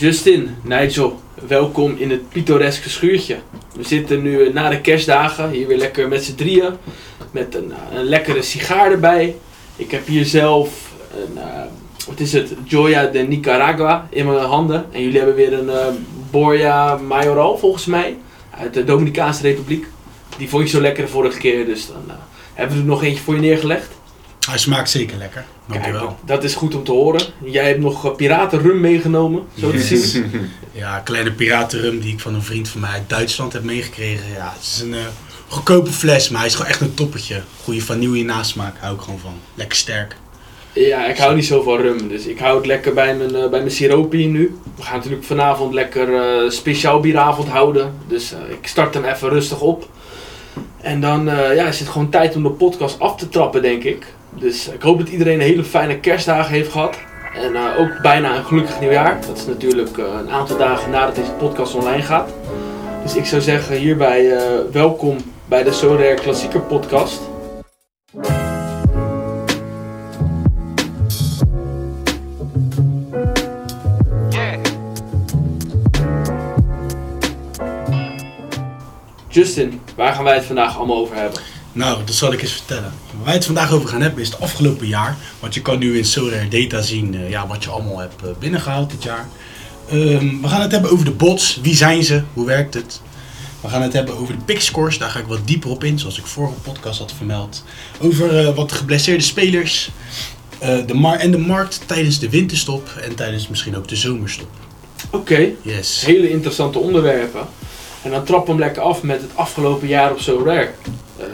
Justin, Nigel, welkom in het pittoreske schuurtje. We zitten nu eh, na de kerstdagen hier weer lekker met z'n drieën. Met een, eh, een lekkere sigaar erbij. Ik heb hier zelf een, eh, wat is het, Joya de Nicaragua in mijn handen. En jullie hebben weer een eh Borja Mayoral volgens mij. Uit de Dominicaanse Republiek. Die vond je zo lekker de vorige keer. Dus dan hebben we er nog eentje voor je neergelegd. Hij smaakt zeker lekker. Kijk, Dankjewel. dat is goed om te horen. Jij hebt nog eh, piratenrum meegenomen, zo te zien. Ja, kleine piratenrum die ik van een vriend van mij uit Duitsland heb meegekregen. Ja, het is een eh, goedkope fles, maar hij is gewoon echt een toppertje. Goede vanille nasmaak, hou ik gewoon van. Lekker sterk. Ja, ik hou niet zo van rum, dus ik hou het lekker bij mijn, eh, bij mijn siropie nu. We gaan natuurlijk vanavond lekker eh, speciaal bieravond houden, dus eh, ik start hem even rustig op. En dan eh, ja, is het gewoon tijd om de podcast af te trappen, denk ik. Dus ik hoop dat iedereen een hele fijne kerstdagen heeft gehad. En eh, ook bijna een gelukkig nieuwjaar. Dat is natuurlijk eh, een aantal dagen nadat deze podcast online gaat. Dus ik zou zeggen hierbij eh, welkom bij de So Rare Klassieker podcast. Justin, waar gaan wij het vandaag allemaal over hebben? Nou, dat zal ik eens vertellen. Waar wij het vandaag over gaan hebben is het afgelopen jaar. Want je kan nu in Sorare Data zien eh, ja, wat je allemaal hebt eh, binnengehaald dit jaar. Ehm, we gaan het hebben over de bots. Wie zijn ze? Hoe werkt het? We gaan het hebben over de pickscores. Daar ga ik wat dieper op in, zoals ik vorige podcast had vermeld. Over eh, wat geblesseerde spelers. de mar en de markt tijdens de winterstop. En tijdens misschien ook de zomerstop. Oké, Yes. hele interessante onderwerpen. En dan trap hem lekker af met het afgelopen jaar op So Rare. Ehm,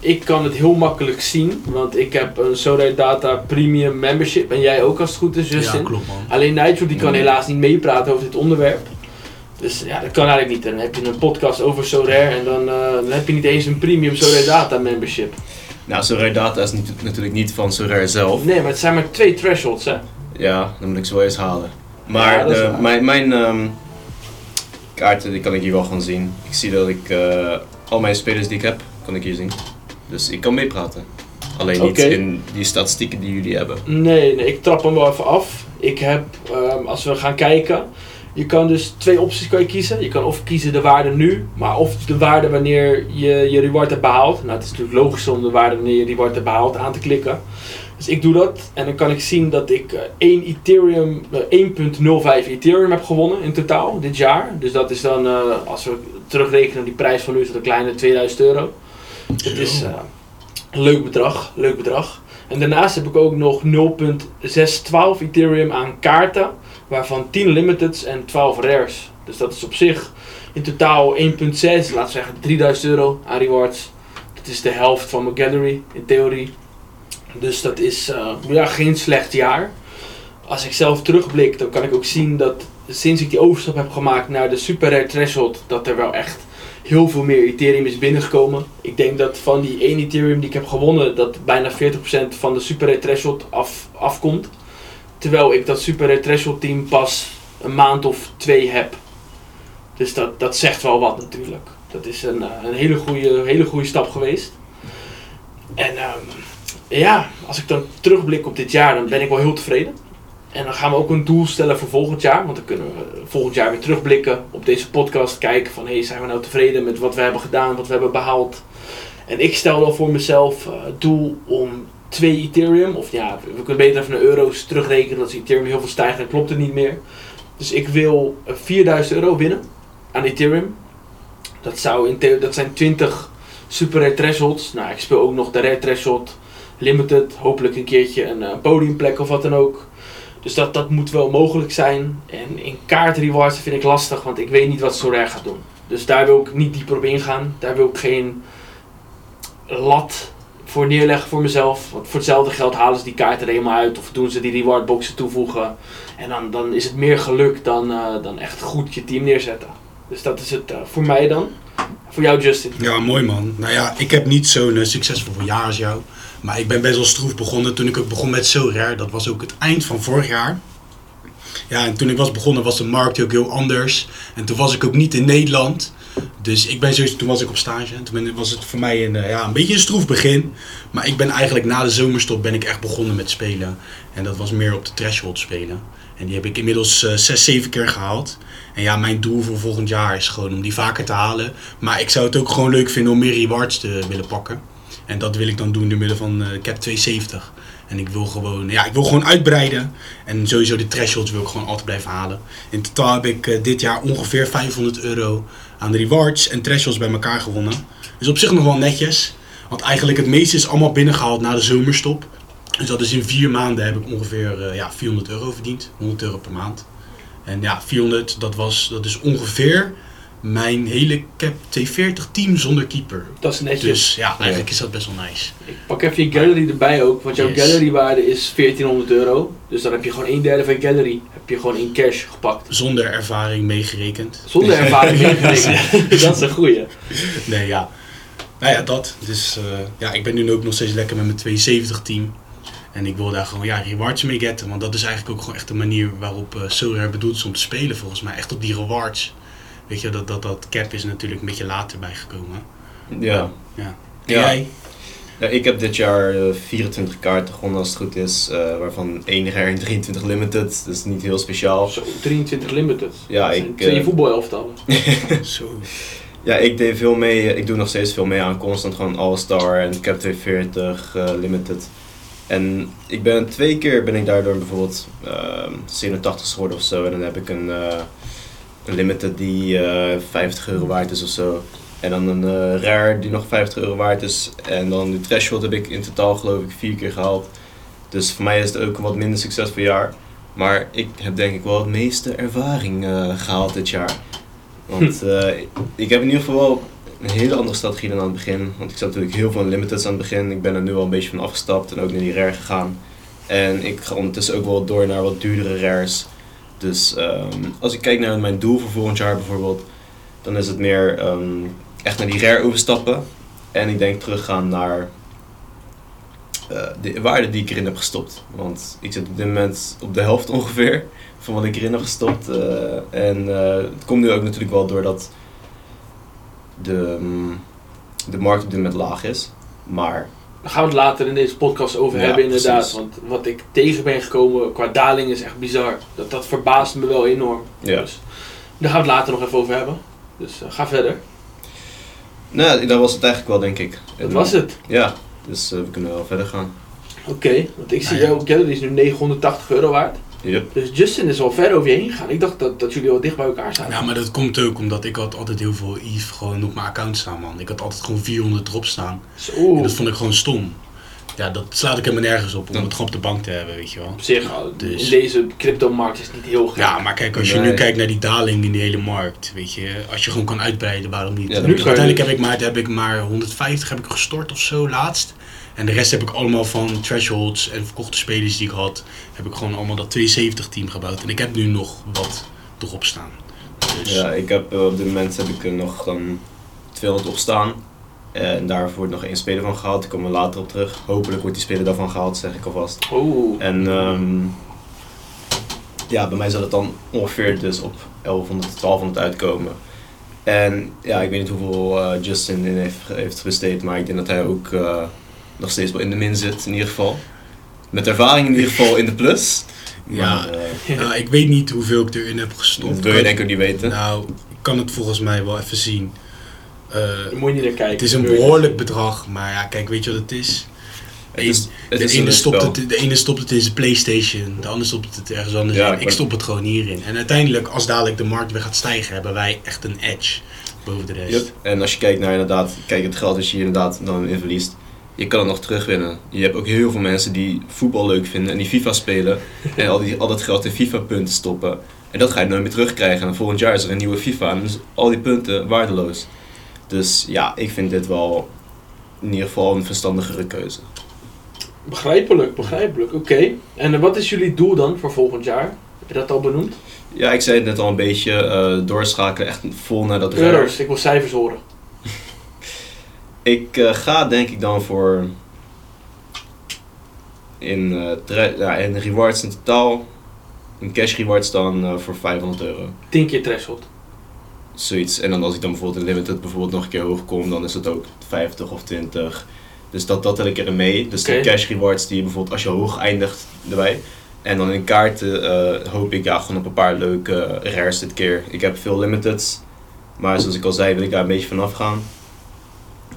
ik kan het heel makkelijk zien, want ik heb een So Rare Data Premium Membership. En jij ook als het goed is, Justin. Ja, klopt man. Alleen Nigel die kan helaas niet meepraten over dit onderwerp. Dus ja, dat kan eigenlijk niet. Dan heb je een podcast over So Rare en dan, eh, dan heb je niet eens een Premium So Rare Data Membership. Nou, Sorare Data is niet- natuurlijk niet van Sorare zelf. Nee, maar het zijn maar twee thresholds, hè? Ja, dan moet ik ze wel eens halen. Maar Ja, de- mijn, mijn ehm, kaarten die kan ik hier wel gaan zien. Ik zie dat ik eh, al mijn spelers die ik heb, kan ik hier zien. Dus ik kan meepraten. Alleen niet in die statistieken die jullie hebben. Nee, nee, ik trap hem wel even af. Ik heb, ehm, als we gaan kijken, je kan dus twee opties kan je kiezen. Je kan of kiezen de waarde nu, maar of de waarde wanneer je je reward hebt behaald. Nou, het is natuurlijk logisch om de waarde wanneer je reward hebt behaald aan te klikken. Dus ik doe dat en dan kan ik zien dat ik eh, 1 Ethereum, eh, 1.05 Ethereum heb gewonnen in totaal dit jaar. Dus dat is dan, eh, als we terugrekenen die prijs van nu, is dat een kleine 2000 euro. Het is eh, een leuk bedrag, leuk bedrag. En daarnaast heb ik ook nog 0.612 Ethereum aan kaarten, waarvan 10 limiteds en 12 rares. Dus dat is op zich in totaal 1.6, laten we zeggen 3000 euro aan rewards. Dat is de helft van mijn gallery in theorie. Dus dat is eh, ja, geen slecht jaar. Als ik zelf terugblik, dan kan ik ook zien dat sinds ik die overstap heb gemaakt naar de super rare threshold, dat er wel echt heel veel meer Ethereum is binnengekomen. Ik denk dat van die 1 Ethereum die ik heb gewonnen, dat bijna 40% van de Super Threshold af, afkomt. Terwijl ik dat Super Threshold team pas een maand of twee heb. Dus dat, dat zegt wel wat natuurlijk. Dat is een, eh, een hele, goede, hele goede stap geweest. En ehm, ja, als ik dan terugblik op dit jaar, dan ben ik wel heel tevreden. En dan gaan we ook een doel stellen voor volgend jaar. Want dan kunnen we volgend jaar weer terugblikken op deze podcast. Kijken van, hey, zijn we nou tevreden met wat we hebben gedaan, wat we hebben behaald. En ik stel dan voor mezelf eh, het doel om 2 Ethereum, of ja, we kunnen beter even naar euro's terugrekenen. Als Ethereum heel veel stijgt, dan klopt het niet meer. Dus ik wil eh, 4000 euro winnen aan Ethereum. Dat, zou in dat zijn 20 super rare thresholds. Nou, ik speel ook nog de rare threshold limited. Hopelijk een keertje een eh, podiumplek of wat dan ook. Dus dat, dat moet wel mogelijk zijn. En in kaartrewards vind ik lastig, want ik weet niet wat Sorare gaat doen. Dus daar wil ik niet dieper op ingaan. Daar wil ik geen lat voor neerleggen voor mezelf. Want voor hetzelfde geld halen ze die kaarten er helemaal uit. Of doen ze die rewardboxen toevoegen. En dan, dan is het meer geluk dan, eh, dan echt goed je team neerzetten. Dus dat is het eh, voor mij dan. Voor jou Justin. Ja, mooi man. Nou ja, ik heb niet zo'n eh, succesvol jaar als jou. Maar ik ben best wel stroef begonnen toen ik ook begon met So Rare. Dat was ook het eind van vorig jaar. Ja, en toen ik was begonnen was de markt ook heel anders. En toen was ik ook niet in Nederland. Dus ik ben toen was ik op stage. En toen was het voor mij een, eh, ja, een beetje een stroef begin. Maar ik ben eigenlijk na de zomerstop ben ik echt begonnen met spelen. En dat was meer op de threshold spelen. En die heb ik inmiddels eh, zes, zeven keer gehaald. En ja, mijn doel voor volgend jaar is gewoon om die vaker te halen. Maar ik zou het ook gewoon leuk vinden om meer rewards te willen pakken. En dat wil ik dan doen door middel van eh cap 270. En ik wil gewoon, ja, ik wil gewoon uitbreiden. En sowieso de thresholds wil ik gewoon altijd blijven halen. In totaal heb ik eh, dit jaar ongeveer 500 euro aan rewards en thresholds bij elkaar gewonnen. Dus op zich nog wel netjes. Want eigenlijk het meeste is allemaal binnengehaald na de zomerstop. Dus dat is in vier maanden heb ik ongeveer eh, ja, 400 euro verdiend. 100 euro per maand. En ja, 400, dat, was, dat is ongeveer mijn hele cap T40 team zonder keeper. Dat is netjes. Dus ja, eigenlijk is dat best wel nice. Ik pak even je gallery erbij ook, want jouw Yes. gallery waarde is 1400 euro. Dus dan heb je gewoon een derde van je gallery heb je gewoon in cash gepakt. Zonder ervaring meegerekend. Zonder ervaring meegerekend. dat is een goeie. Nee, ja. Nou ja, dat. Dus eh, ja, ik ben nu ook nog steeds lekker met mijn 72 team. En ik wil daar gewoon ja, rewards mee getten. Want dat is eigenlijk ook gewoon echt de manier waarop uh, Sorare bedoeld is om te spelen volgens mij. Echt op die rewards. Weet je, dat, dat, dat cap is natuurlijk een beetje later bijgekomen. Ja. Ja. En Ja. jij? Ja, ik heb dit jaar eh, 24 kaarten gewonnen als het goed is, eh, waarvan één rare en 23 limited, dus niet heel speciaal. Zo, 23 limited. Ja, Dat zijn ik, Twee eh, voetbalelftallen. Zo. Ja, ik deed veel mee, ik doe nog steeds veel mee aan constant gewoon All-Star en Cap 240 eh, limited. En ik ben twee keer ben ik daardoor bijvoorbeeld ehm 87 geworden of zo en dan heb ik een, eh, een limited die eh 50 euro waard is of zo. En dan een eh, rare die nog 50 euro waard is. En dan de threshold heb ik in totaal geloof ik vier keer gehaald. Dus voor mij is het ook een wat minder succesvol jaar. Maar ik heb denk ik wel het meeste ervaring eh, gehaald dit jaar. Want eh, ik heb in ieder geval wel een hele andere strategie dan aan het begin. Want ik zat natuurlijk heel veel in limiteds aan het begin. Ik ben er nu al een beetje van afgestapt en ook naar die rare gegaan. En ik ga ondertussen ook wel door naar wat duurdere rares. Dus ehm, als ik kijk naar mijn doel voor volgend jaar bijvoorbeeld, dan is het meer ehm, echt naar die rare overstappen. En ik denk teruggaan naar eh, de waarde die ik erin heb gestopt. Want ik zit op dit moment op de helft ongeveer van wat ik erin heb gestopt. eh, en eh, het komt nu ook natuurlijk wel doordat de, mm, de markt op dit moment laag is. Maar Daar gaan we het later in deze podcast over Ja, hebben inderdaad. precies. Want wat ik tegen ben gekomen qua daling is echt bizar. Dat, dat verbaast me wel enorm. ja, Dus, daar gaan we het later nog even over hebben. Dus eh, ga verder. nou, dat was het eigenlijk wel denk ik. Dat was het. Ja, dus eh, we kunnen wel verder gaan. Oké, want ik zie Nou ja. jouw gallery is nu 980 euro waard. Yep. Dus Justin is al ver over je heen gegaan. Ik dacht dat, dat jullie wel dicht bij elkaar zaten. Ja, maar dat komt ook omdat ik had altijd heel veel Eve gewoon op mijn account staan, man. Ik had altijd gewoon 400 erop staan. Zo, En dat vond ik gewoon stom. Ja, dat slaat ik helemaal nergens op om het gewoon op de bank te hebben, weet je wel. op zich, Dus- in deze crypto-markt is het niet heel gek. Ja, maar kijk, als je Nee. nu kijkt naar die daling in die hele markt, weet je, als je gewoon kan uitbreiden, waarom niet? Ja, Dus je uiteindelijk dus. heb ik, maar, heb ik maar 150 heb ik gestort of zo laatst. En de rest heb ik allemaal van thresholds en verkochte spelers die ik had, heb ik gewoon allemaal dat 270 team gebouwd. En ik heb nu nog wat erop staan. Dus, Ja, ik heb eh, op dit moment heb ik er nog dan 200 op staan. En daarvoor wordt nog één speler van gehaald. Ik kom er later op terug. Hopelijk wordt die speler daarvan gehaald, zeg ik alvast. Oeh, En ehm, ja, bij mij zal het dan ongeveer dus op 1100, 1200 uitkomen. En ja, ik weet niet hoeveel eh, Justin in heeft, heeft besteed, maar ik denk dat hij ook eh, nog steeds wel in de min zit, in ieder geval. Met ervaring in ieder geval in de plus. Ja. Maar, eh, Nou, ik weet niet hoeveel ik erin heb gestopt. dat wil je denk ik ook niet weten. Nou, ik kan het volgens mij wel even zien. Eh, moet je niet naar kijken. het is een behoorlijk bedrag, maar ja, kijk, weet je wat het is? het is, het de, is ene stopt het, de ene stopt het in zijn Playstation, de ander stopt het ergens anders Ja, in. ik stop het gewoon hierin. En uiteindelijk, als dadelijk de markt weer gaat stijgen, hebben wij echt een edge boven de rest. Yep. En als je kijkt naar inderdaad, kijk het geld dat je hier inderdaad dan in verliest, je kan het nog terugwinnen. Je hebt ook heel veel mensen die voetbal leuk vinden en die FIFA spelen en al, die, al dat geld in FIFA punten stoppen. En dat ga je nooit meer terugkrijgen. En volgend jaar is er een nieuwe FIFA en dus al die punten waardeloos. Dus ja, ik vind dit wel in ieder geval een verstandigere keuze. Begrijpelijk, begrijpelijk. Oké. En wat is jullie doel dan voor volgend jaar? Heb je dat al benoemd? Ja, ik zei het net al een beetje, eh, doorschakelen echt vol naar dat. Euro's, ik wil cijfers horen. Ik eh, ga denk ik dan voor in, tre- ja, in rewards in totaal, in cash rewards dan eh, voor 500 euro. 10 keer threshold. Zoiets. En dan als ik dan bijvoorbeeld in limited bijvoorbeeld nog een keer hoog kom, dan is het ook 50 of 20. Dus dat, dat tel ik er mee. Dus de cash rewards die je bijvoorbeeld als je hoog eindigt erbij. En dan in kaarten hoop ik ja, gewoon op een paar leuke rares dit keer. Ik heb veel limiteds, maar zoals ik al zei wil ik daar een beetje vanaf gaan.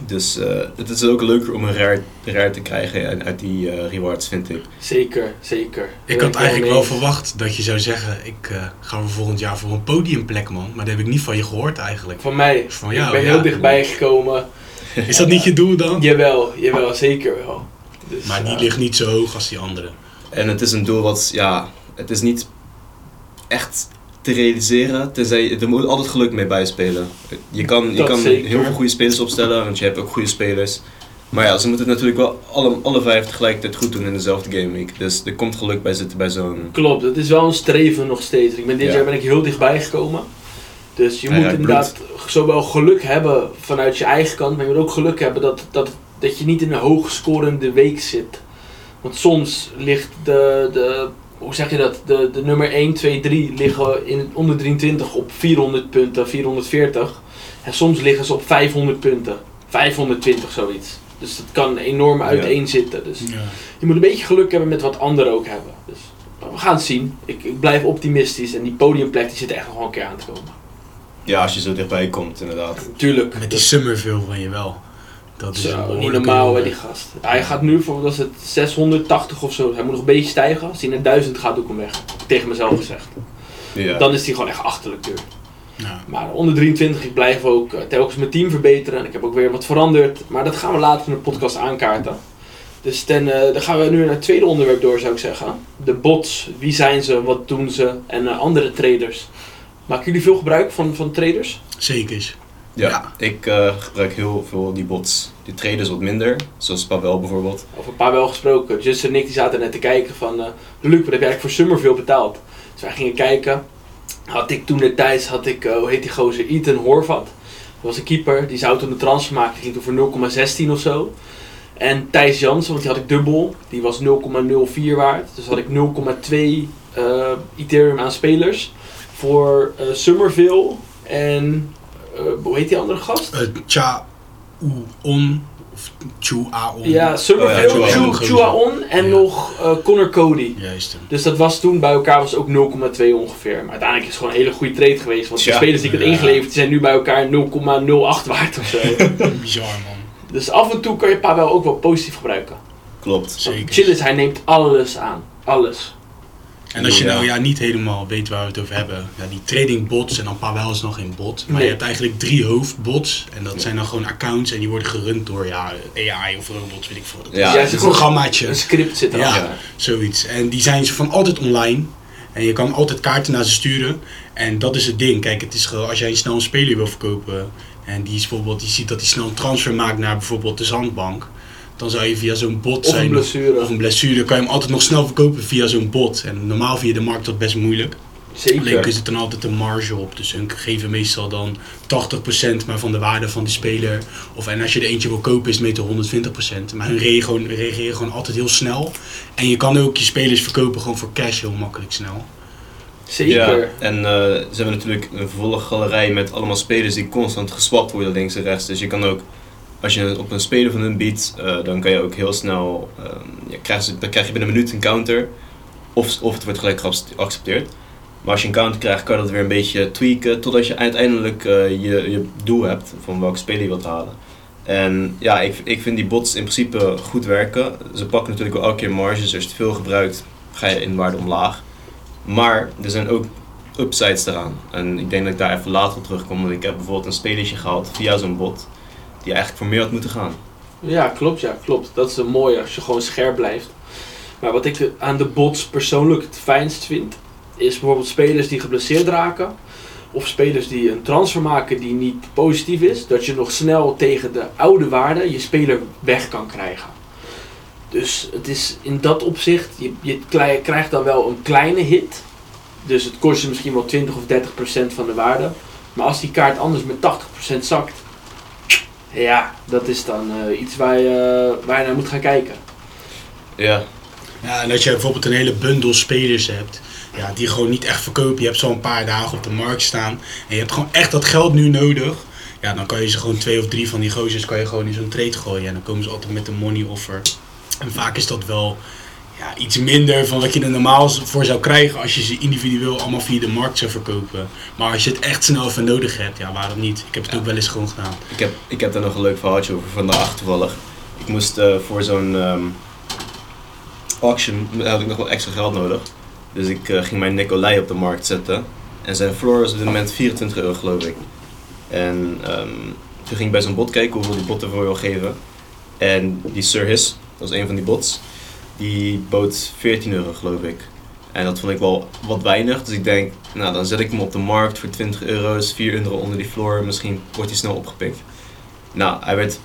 Dus eh, het is ook leuker om een rare, rare te krijgen uit- uit die eh, rewards, vind ik. Zeker, zeker. Ik had eigenlijk wel verwacht dat je zou zeggen, ik eh, ga voor volgend jaar voor een podiumplek man. Maar dat heb ik niet van je gehoord eigenlijk. Van mij. Van jou, ik ben ja. heel dichtbij gekomen. Is dat niet je doel dan? Jawel, jawel, zeker wel. Dus, Maar die ligt niet zo hoog als die andere. En het is een doel wat, ja, het is niet echt te realiseren, tenzij er moet altijd geluk mee bijspelen. Je kan, je Dat kan zeker. heel veel goede spelers opstellen, want je hebt ook goede spelers. Maar ja, ze moeten het natuurlijk wel alle, alle vijf tegelijkertijd goed doen in dezelfde game week. Dus er komt geluk bij zitten bij zo'n... Klopt, het is wel een streven nog steeds. Ik ben, dit Ja. jaar ben ik heel dichtbij gekomen. Dus je moet inderdaad zowel geluk hebben vanuit je eigen kant, maar je moet ook geluk hebben dat, dat, dat je niet in een hoogscorende week zit. Want soms ligt de, de hoe zeg je dat, de, de nummer 1, 2, 3 liggen in het onder 23 op 400 punten, 440. En soms liggen ze op 500 punten, 520 zoiets. Dus dat kan enorm uiteen zitten. Dus Ja. je moet een beetje geluk hebben met wat anderen ook hebben. Dus we gaan het zien. Ik, ik blijf optimistisch en die podiumplek die zit echt nog wel een keer aan te komen. Ja, als je zo dichtbij komt, inderdaad. Tuurlijk. Met die Summerville van je wel. Dat is Zo, niet normaal hè, jongen. die gast. Hij gaat nu voor, het, 680 of zo. Hij moet nog een beetje stijgen. Als hij naar 1000 gaat, doe ik hem weg. Tegen mezelf gezegd. Ja. Dan is hij gewoon echt achterlijk duur. Ja. Maar onder 23, ik blijf ook eh, telkens mijn team verbeteren. En ik heb ook weer wat veranderd. Maar dat gaan we later in de podcast aankaarten. Dus ten, eh, dan gaan we nu naar het tweede onderwerp door, zou ik zeggen. De bots. Wie zijn ze? Wat doen ze? En eh, andere traders. Maken jullie veel gebruik van, van traders? Zeker. Ja. ja. ik eh, gebruik heel veel die bots. Die traders wat minder, zoals Pavel bijvoorbeeld. Over wel gesproken. Justin en ik die zaten net te kijken van... eh Luc, wat heb jij eigenlijk voor Summerville betaald? Dus wij gingen kijken. Had ik toen de tijd, had ik, eh, hoe heet die gozer, Ethan Horvat. Dat was een keeper, die zou toen de transfer maken. Die ging toen voor 0,16 of zo. En Thijs Jansen, want die had ik dubbel. Die was 0,04 waard. Dus had ik 0,2 eh, Ethereum aan spelers. Voor Summerville en... eh, hoe heet die andere gast? Uh, Cha On. Of Chu A On. Ja, Summerville, Oh ja, Chuaon. Chu- Chuaon en Ja. nog eh, Connor Cody. Juist. Dus dat was toen bij elkaar was ook 0,2 ongeveer. Maar uiteindelijk is het gewoon een hele goede trade geweest. Want de spelers die ik had ingeleverd die zijn nu bij elkaar 0,08 waard of zo. Bizar man. dus af en toe kan je Pavel ook wel positief gebruiken. Klopt. Zeker. Chill is, hij neemt alles aan. Alles. En als je Ja. nou ja, niet helemaal weet waar we het over hebben, ja, die trading bots en dan Pavel is nog geen bot. Maar Nee. je hebt eigenlijk drie hoofdbots en dat Ja. zijn dan gewoon accounts en die worden gerund door ja, AI of robots, weet ik veel. Dat Ja, is Ja, een programmaatje, Een script zit Ja. erachter. zoiets. En die zijn ze van altijd online en je kan altijd kaarten naar ze sturen. En dat is het ding. Kijk, het is gewoon, als jij snel een speler wil verkopen en die is bijvoorbeeld, je ziet dat hij snel een transfer maakt naar bijvoorbeeld de zandbank. Dan zou je via zo'n bot Of een zijn blessure. of een blessure, kan je hem altijd nog snel verkopen via zo'n bot. En normaal via de markt is dat best moeilijk. Alleen Zeker. er zit dan altijd een marge op. Dus hun geven meestal dan 80% maar van de waarde van die speler. Of en als je er eentje wil kopen is het meestal 120%. Maar hun reageren gewoon, reageren gewoon altijd heel snel. En je kan ook je spelers verkopen gewoon voor cash heel makkelijk snel. Zeker. Ja, en eh, ze hebben natuurlijk een vervolggalerij met allemaal spelers die constant geswapt worden links en rechts. Dus je kan ook, als je op een speler van hun biedt, eh, dan kan je ook heel snel, ehm, ja, krijg je, dan krijg je binnen een minuut een counter. Of, of het wordt gelijk geaccepteerd. Maar als je een counter krijgt, kan je dat weer een beetje tweaken totdat je uiteindelijk eh, je, je doel hebt van welke speler je wilt halen. En ja, ik, ik vind die bots in principe goed werken. Ze pakken natuurlijk wel elke keer marges, als je het veel gebruikt, ga je in waarde omlaag. Maar er zijn ook upsides eraan. En ik denk dat ik daar even later op terugkom. Want ik heb bijvoorbeeld een spelertje gehaald via zo'n bot. Die eigenlijk voor meer had moeten gaan. Ja, klopt, ja, klopt. Dat is een mooie als je gewoon scherp blijft. Maar wat ik aan de bots persoonlijk het fijnst vind, is bijvoorbeeld spelers die geblesseerd raken. Of spelers die een transfer maken die niet positief is. Dat je nog snel tegen de oude waarde je speler weg kan krijgen. Dus het is in dat opzicht, je, je krijgt dan wel een kleine hit. Dus het kost je misschien wel 20 of 30 procent van de waarde. Maar als die kaart anders met 80 procent zakt, ja, dat is dan eh, iets waar je, waar je naar moet gaan kijken. Ja, Ja, en als je bijvoorbeeld een hele bundel spelers hebt, ja, die gewoon niet echt verkopen. Je hebt zo een paar dagen op de markt staan en je hebt gewoon echt dat geld nu nodig. Ja, dan kan je ze gewoon twee of drie van die gozers kan je gewoon in zo'n trade gooien. En dan komen ze altijd met een money offer. En vaak is dat wel ja, iets minder van wat je er normaal voor zou krijgen als je ze individueel allemaal via de markt zou verkopen. Maar als je het echt snel even nodig hebt, ja, waarom niet? Ik heb het ook wel eens gewoon gedaan. Ik heb, ik heb daar nog een leuk verhaaltje over vandaag toevallig. Ik moest eh, voor zo'n ehm, auction, had ik nog wel extra geld nodig. Dus ik eh, ging mijn Nicolai op de markt zetten. En zijn floor was op dit moment 24 euro geloof ik. En ehm, toen ging ik bij zo'n bot kijken hoeveel die bot ervoor wil geven. En die Sir His, dat was een van die bots, die bood 14 euro geloof ik. En dat vond ik wel wat weinig. Dus ik denk, nou dan zet ik hem op de markt voor 20 euro's, 4 euro onder die floor. Misschien wordt hij snel opgepikt. Nou, hij werd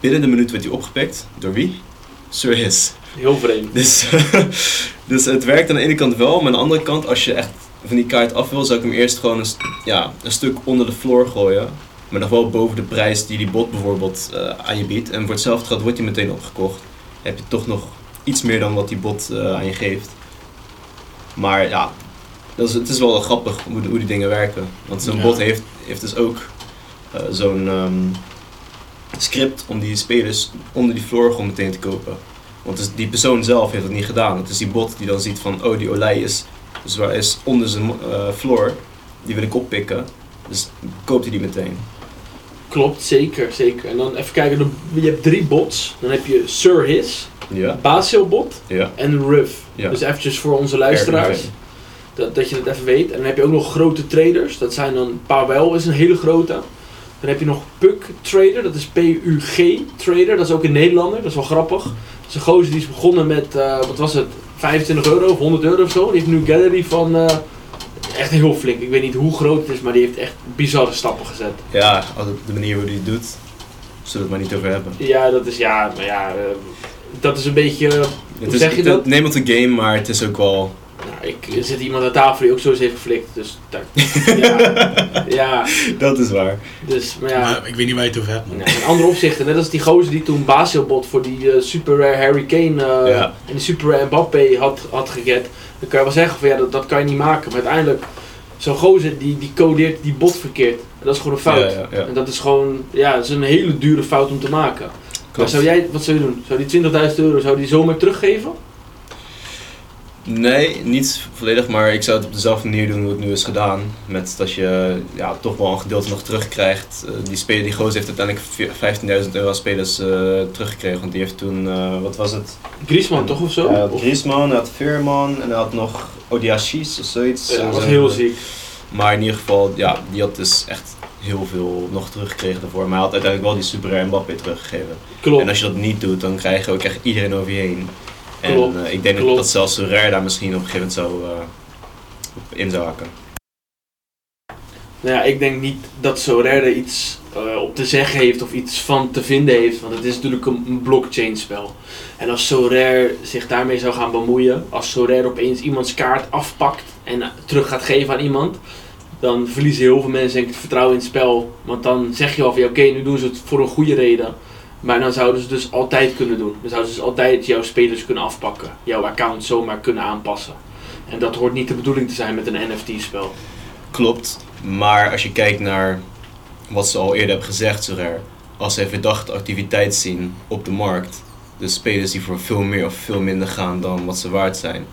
binnen de minuut werd hij opgepikt. Door wie? Sir. Heel vreemd. Dus, dus het werkt aan de ene kant wel, maar aan de andere kant, als je echt van die kaart af wil, zou ik hem eerst gewoon een, ja, een stuk onder de floor gooien. Maar nog wel boven de prijs die die bot bijvoorbeeld eh, aan je biedt. En voor hetzelfde geld wordt hij meteen opgekocht. Heb je toch nog iets meer dan wat die bot eh, aan je geeft. Maar ja, dat is, het is wel grappig hoe, hoe die dingen werken. Want zo'n Ja. bot heeft, heeft dus ook eh, zo'n ehm, script om die spelers onder die floor gewoon meteen te kopen. Want dus die persoon zelf heeft het niet gedaan. Het is die bot die dan ziet van, oh die olij is, dus waar is onder zijn eh, floor, die wil ik oppikken. Dus koopt hij die meteen. Klopt, zeker, zeker. En dan even kijken, je hebt drie bots. Dan heb je Sir His, Ja, Basil bot ja. en Ruff. Ja. Dus eventjes voor onze luisteraars. Dat, dat je het even weet. En dan heb je ook nog grote traders. Dat zijn dan Powell is een hele grote. Dan heb je nog Puk Trader. Dat is P-U-G Trader. Dat is ook een Nederlander. Dat is wel grappig. Dat is een gozer die is begonnen met, eh, wat was het, 25 euro of 100 euro of zo. Die heeft nu een gallery van eh, echt heel flink. Ik weet niet hoe groot het is, maar die heeft echt bizarre stappen gezet. Ja, de manier hoe hij het doet, zullen we het maar niet over hebben. Ja, dat is ja, maar ja, eh, dat is een beetje. Het hoe is, zeg je het- dat? Neem het een game, maar het is ook wel... Nou, ik er zit iemand aan tafel die ook zo eens heeft geflikt. Dus daar, ja, ja, Dat is waar. dus maar ja. Maar ik weet niet waar je het over hebt. man. Nee, in andere opzichten, net als die gozer die toen Basilbot voor die eh, super rare Harry Kane eh, Ja. en die super rare Mbappé had, had geget, dan kan je wel zeggen van ja, dat, dat kan je niet maken. Maar uiteindelijk, zo'n gozer die, die codeert die bot verkeerd. En dat is gewoon een fout. Ja, ja, ja. En dat is gewoon, ja, dat is een hele dure fout om te maken. Maar zou jij, wat zou je doen? Zou die 20.000 euro, zou die zomaar teruggeven? Nee, niet volledig, maar ik zou het op dezelfde manier doen hoe het nu is gedaan. Met dat je ja, toch wel een gedeelte nog terugkrijgt. Eh, die speler, die gozer heeft uiteindelijk vi- 15.000 euro aan spelers eh, teruggekregen. Want die heeft toen, eh, wat was het? Griezmann toch of zo? Hij had Griezmann, hij had Veerman en hij had nog Odiachis of zoiets. ja, dat was heel ziek. Maar in ieder geval, ja, die had dus echt heel veel nog teruggekregen daarvoor. Maar hij had uiteindelijk wel die super rare Mbappé teruggegeven. Klopt. En als je dat niet doet, dan krijg je ook echt iedereen over je heen. En Klopt, eh, ik denk klopt. dat zelfs zo rare daar misschien op een gegeven moment zou, eh, in zou hakken. Nou ja, ik denk niet dat Sorare er iets eh, op te zeggen heeft of iets van te vinden heeft. Want het is natuurlijk een, blockchain spel. En als Sorare zich daarmee zou gaan bemoeien, als Sorare opeens iemands kaart afpakt en terug gaat geven aan iemand, dan verliezen heel veel mensen denk ik het vertrouwen in het spel. Want dan zeg je al van ja, oké, nu doen ze het voor een goede reden. Maar dan zouden ze dus altijd kunnen doen. Dan zouden ze dus altijd jouw spelers kunnen afpakken. Jouw account zomaar kunnen aanpassen. En dat hoort niet de bedoeling te zijn met een NFT-spel. Klopt, maar als je kijkt naar wat ze al eerder hebben gezegd, zo rare, als zij verdachte activiteit zien op de markt, dus spelers die voor veel meer of veel minder gaan dan wat ze waard zijn,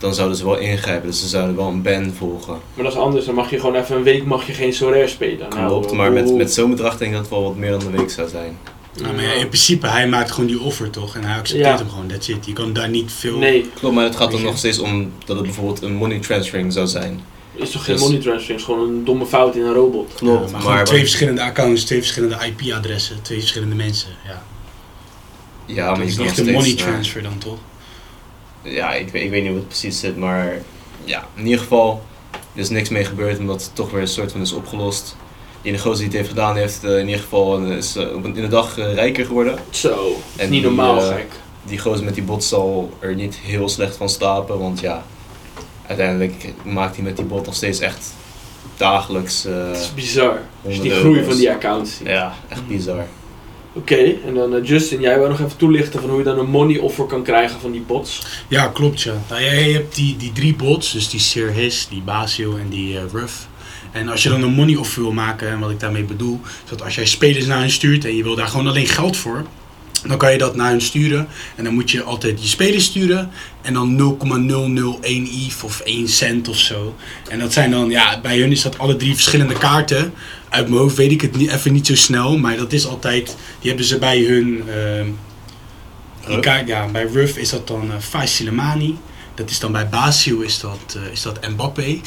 dan zouden ze wel ingrijpen. Dus ze zouden wel een ban volgen. Maar dat is anders, dan mag je gewoon even een week mag je geen Sorare spelen. Nou, Klopt, eh, maar met, met zo'n bedrag denk ik dat het wel wat meer dan een week zou zijn. Nou, maar ja, in principe, hij maakt gewoon die offer toch? En hij accepteert Ja. hem gewoon, that's it. Je kan daar niet veel... Nee, Klopt, maar het gaat dan nog steeds om dat het bijvoorbeeld een money transferring zou zijn. is toch geen Dus- money transfer, is gewoon een domme fout in een robot. Ja, maar, twee verschillende accounts, twee verschillende IP-adressen, twee verschillende mensen. Ja. Ja, maar je kan echt nog een money transfer dan toch? Ja, ik, weet- ik weet niet hoe het precies zit, maar ja, in ieder geval er is niks mee gebeurd omdat het toch weer een soort van is opgelost. Die gozer die het heeft gedaan heeft eh, in ieder geval eh, is eh, op een, in de dag rijker geworden. Zo, is En niet die, normaal gek. Die gozer met die bot zal er niet heel slecht van slapen, want ja, uiteindelijk maakt hij met die bot nog steeds echt dagelijks Het is bizar. Als je die groei van die accounts ziet. Ja, echt bizar. Oké, en dan eh, Justin, jij wil nog even toelichten van hoe je dan een money offer kan krijgen van die bots. Ja, klopt ja. Nou, jij hebt die, die drie bots, dus die Sir His, die Basio en die eh, Ruff. En als je dan een money offer wil maken, en wat ik daarmee bedoel, is dat als jij spelers naar hen stuurt en je wil daar gewoon alleen geld voor, Dan kan je dat naar hun sturen. En dan moet je altijd je spelers sturen. En dan 0,001 ETH of 1 cent of zo. En dat zijn dan, ja, bij hun is dat alle drie verschillende kaarten. Uit mijn hoofd weet ik het niet, even niet zo snel. Maar dat is altijd, die hebben ze bij hun... ehm, die Ruff? kaart, ja, bij Ruff is dat dan uh, Faiz. Dat is dan bij Basio is dat, eh, is dat Mbappé.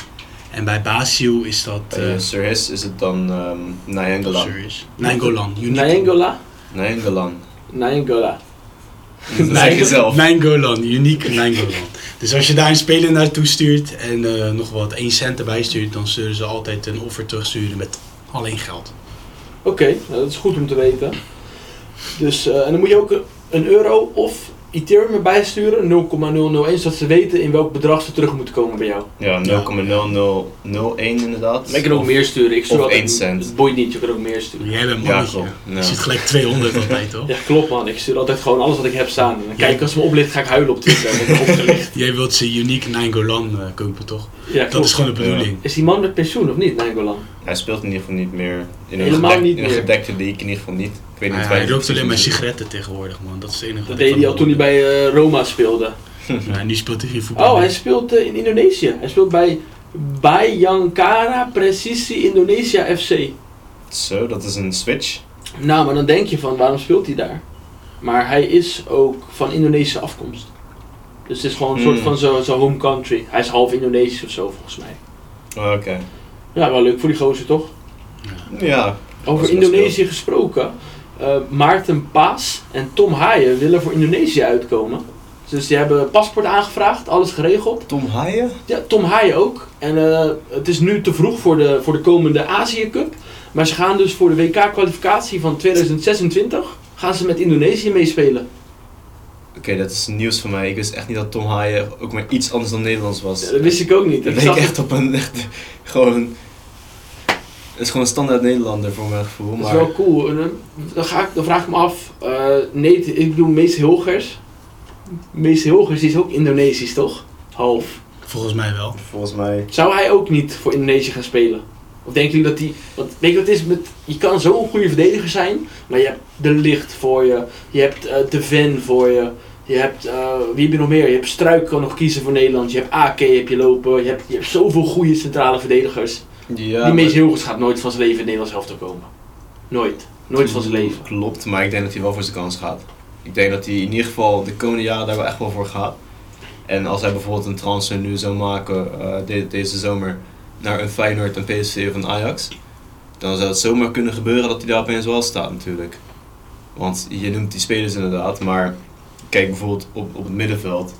En bij Basio is dat... Bij eh Suris is het dan um, Nainggolan. Serious. Nainggolan. uniek. Nainggola? Nainggolan. Nainggola. Dat zeg je zelf. Nainggolan, uniek Nainggolan. Dus als je daar een speler naartoe stuurt en eh, nog wat 1 cent erbij stuurt, dan zullen ze altijd een offer terugsturen met alleen geld. Oké, nou, dat is goed om te weten. Dus, eh, en dan moet je ook een euro of Ethereum erbij sturen, 0,001, zodat ze weten in welk bedrag ze terug moeten komen bij jou. Ja, 0,0001 inderdaad. Maar je kan ook meer sturen. Ik stuur Of altijd- één cent. Het boeit niet, je kan ook meer sturen. Jij bent Ja, mannetje. klopt. je Ja. ziet gelijk 200 altijd, toch? Ja, klopt man. Ik stuur altijd gewoon alles wat ik heb staan. En dan kijk ik als het me oplicht, ga ik huilen op Twitter. Ik opgelicht. Jij wilt ze uniek Nainggolan eh kopen, toch? Ja, Dat klopt. is gewoon de bedoeling. Is die man met pensioen of niet, Nangolan? Hij speelt in ieder geval niet meer in een, Helemaal gedek- niet in een meer. gedekte league, in ieder geval niet. Ik weet Hij, niet hij waar rookt alleen maar sigaretten tegenwoordig, man. Dat is het enige Dat wat deed ik hij al toen hij bij eh, Roma speelde. Ja, nu speelt hij geen voetbal Oh, hij speelt eh, in Indonesië. Hij speelt bij Bayangkara Presisi Indonesia FC. Zo, dat is een switch. Nou, maar dan denk je van, waarom speelt hij daar? Maar hij is ook van Indonesische afkomst. Dus het is gewoon een soort Hmm. van zijn zijn home country. Hij is half Indonesisch of zo, volgens mij. Oh, Oké. Ja, wel leuk voor die gozer, toch? Ja. Over Indonesië gesproken. eh, Maarten Paas en Tom Haaien willen voor Indonesië uitkomen. Dus die hebben paspoort aangevraagd, alles geregeld. Tom Haaien? Ja, Tom Haaien ook. En eh, het is nu te vroeg voor de, voor de komende Azië Cup. Maar ze gaan dus voor de WK-kwalificatie van 2026 gaan ze met Indonesië meespelen. Oké, dat is nieuws voor mij. Ik wist echt niet dat Tom Haaien ook maar iets anders dan Nederlands was. Ja, dat wist ik ook niet. Dat Ik zag echt op een echt, gewoon... Het is gewoon een standaard Nederlander voor mijn gevoel. Dat is Maar wel cool. En, dan, ga ik, dan vraag ik me af, eh nee, ik bedoel Mees Hilgers. Mees Hilgers is ook Indonesisch, toch? Half. Volgens mij wel. volgens mij... Zou hij ook niet voor Indonesië gaan spelen? Of denken jullie dat hij... Want weet je wat het is met... Je kan zo'n goede verdediger zijn, maar je hebt De Licht voor je. Je hebt eh, De Ven voor je. Je hebt... eh, wie heb je nog meer? Je hebt Struik kan nog kiezen voor Nederland. Je hebt AK heb je lopen. Je hebt, je hebt zoveel goede centrale verdedigers. Ja, die Mees maar- Hilgers gaat nooit van zijn leven in Nederlands elftal komen. Nooit. Nooit van zijn leven. Klopt, maar ik denk dat hij wel voor zijn kans gaat. Ik denk dat hij in ieder geval de komende jaren daar wel echt wel voor gaat. En als hij bijvoorbeeld een transfer nu zou maken eh, de- deze zomer naar een Feyenoord, een PSV of een Ajax, dan zou het zomaar kunnen gebeuren dat hij daar opeens wel staat natuurlijk. Want je noemt die spelers inderdaad, maar kijk bijvoorbeeld op, op het middenveld.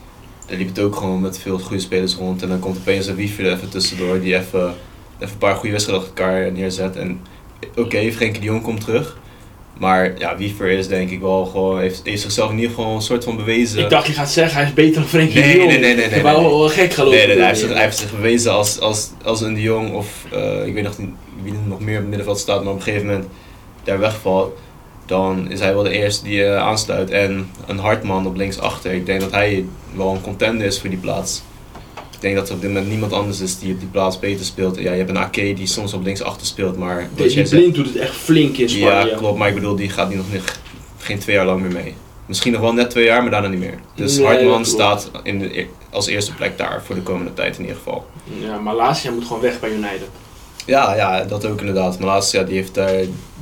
Daar liep het ook gewoon met veel goede spelers rond. En dan komt opeens een wiever er even tussendoor die even, even een paar goede wedstrijden achter elkaar neerzet. En oké, Frenkie de Jong komt terug. Maar ja, Wiever is denk ik wel gewoon, heeft, heeft zichzelf in ieder geval een soort van bewezen. Ik dacht je gaat zeggen hij is beter dan Frenkie Nee, de Jong. nee, nee, nee, nee, Ik nee. wel gek gelopen. Nee, nee, hij, heeft zich, hij heeft zich bewezen als, als, als een de Jong of eh, ik weet nog niet wie er nog meer op het middenveld staat, maar op een gegeven moment daar wegvalt. Dan is hij wel de eerste die eh, aansluit. En een Hartman op linksachter. Ik denk dat hij wel een contender is voor die plaats. Ik denk dat er op dit moment niemand anders is die op die plaats beter speelt. Ja, je hebt een AK die soms op linksachter speelt, maar... Die blind doet het echt flink in Spanje. Ja, klopt, maar ik bedoel, die gaat die nog niet, geen twee jaar lang meer mee. Misschien nog wel net twee jaar, maar daarna niet meer. Dus Nee, Hartman staat in de, e- als eerste plek daar voor de komende tijd in ieder geval. Ja, Malasia moet gewoon weg bij United. Ja, ja, dat ook inderdaad. Malasia die heeft daar,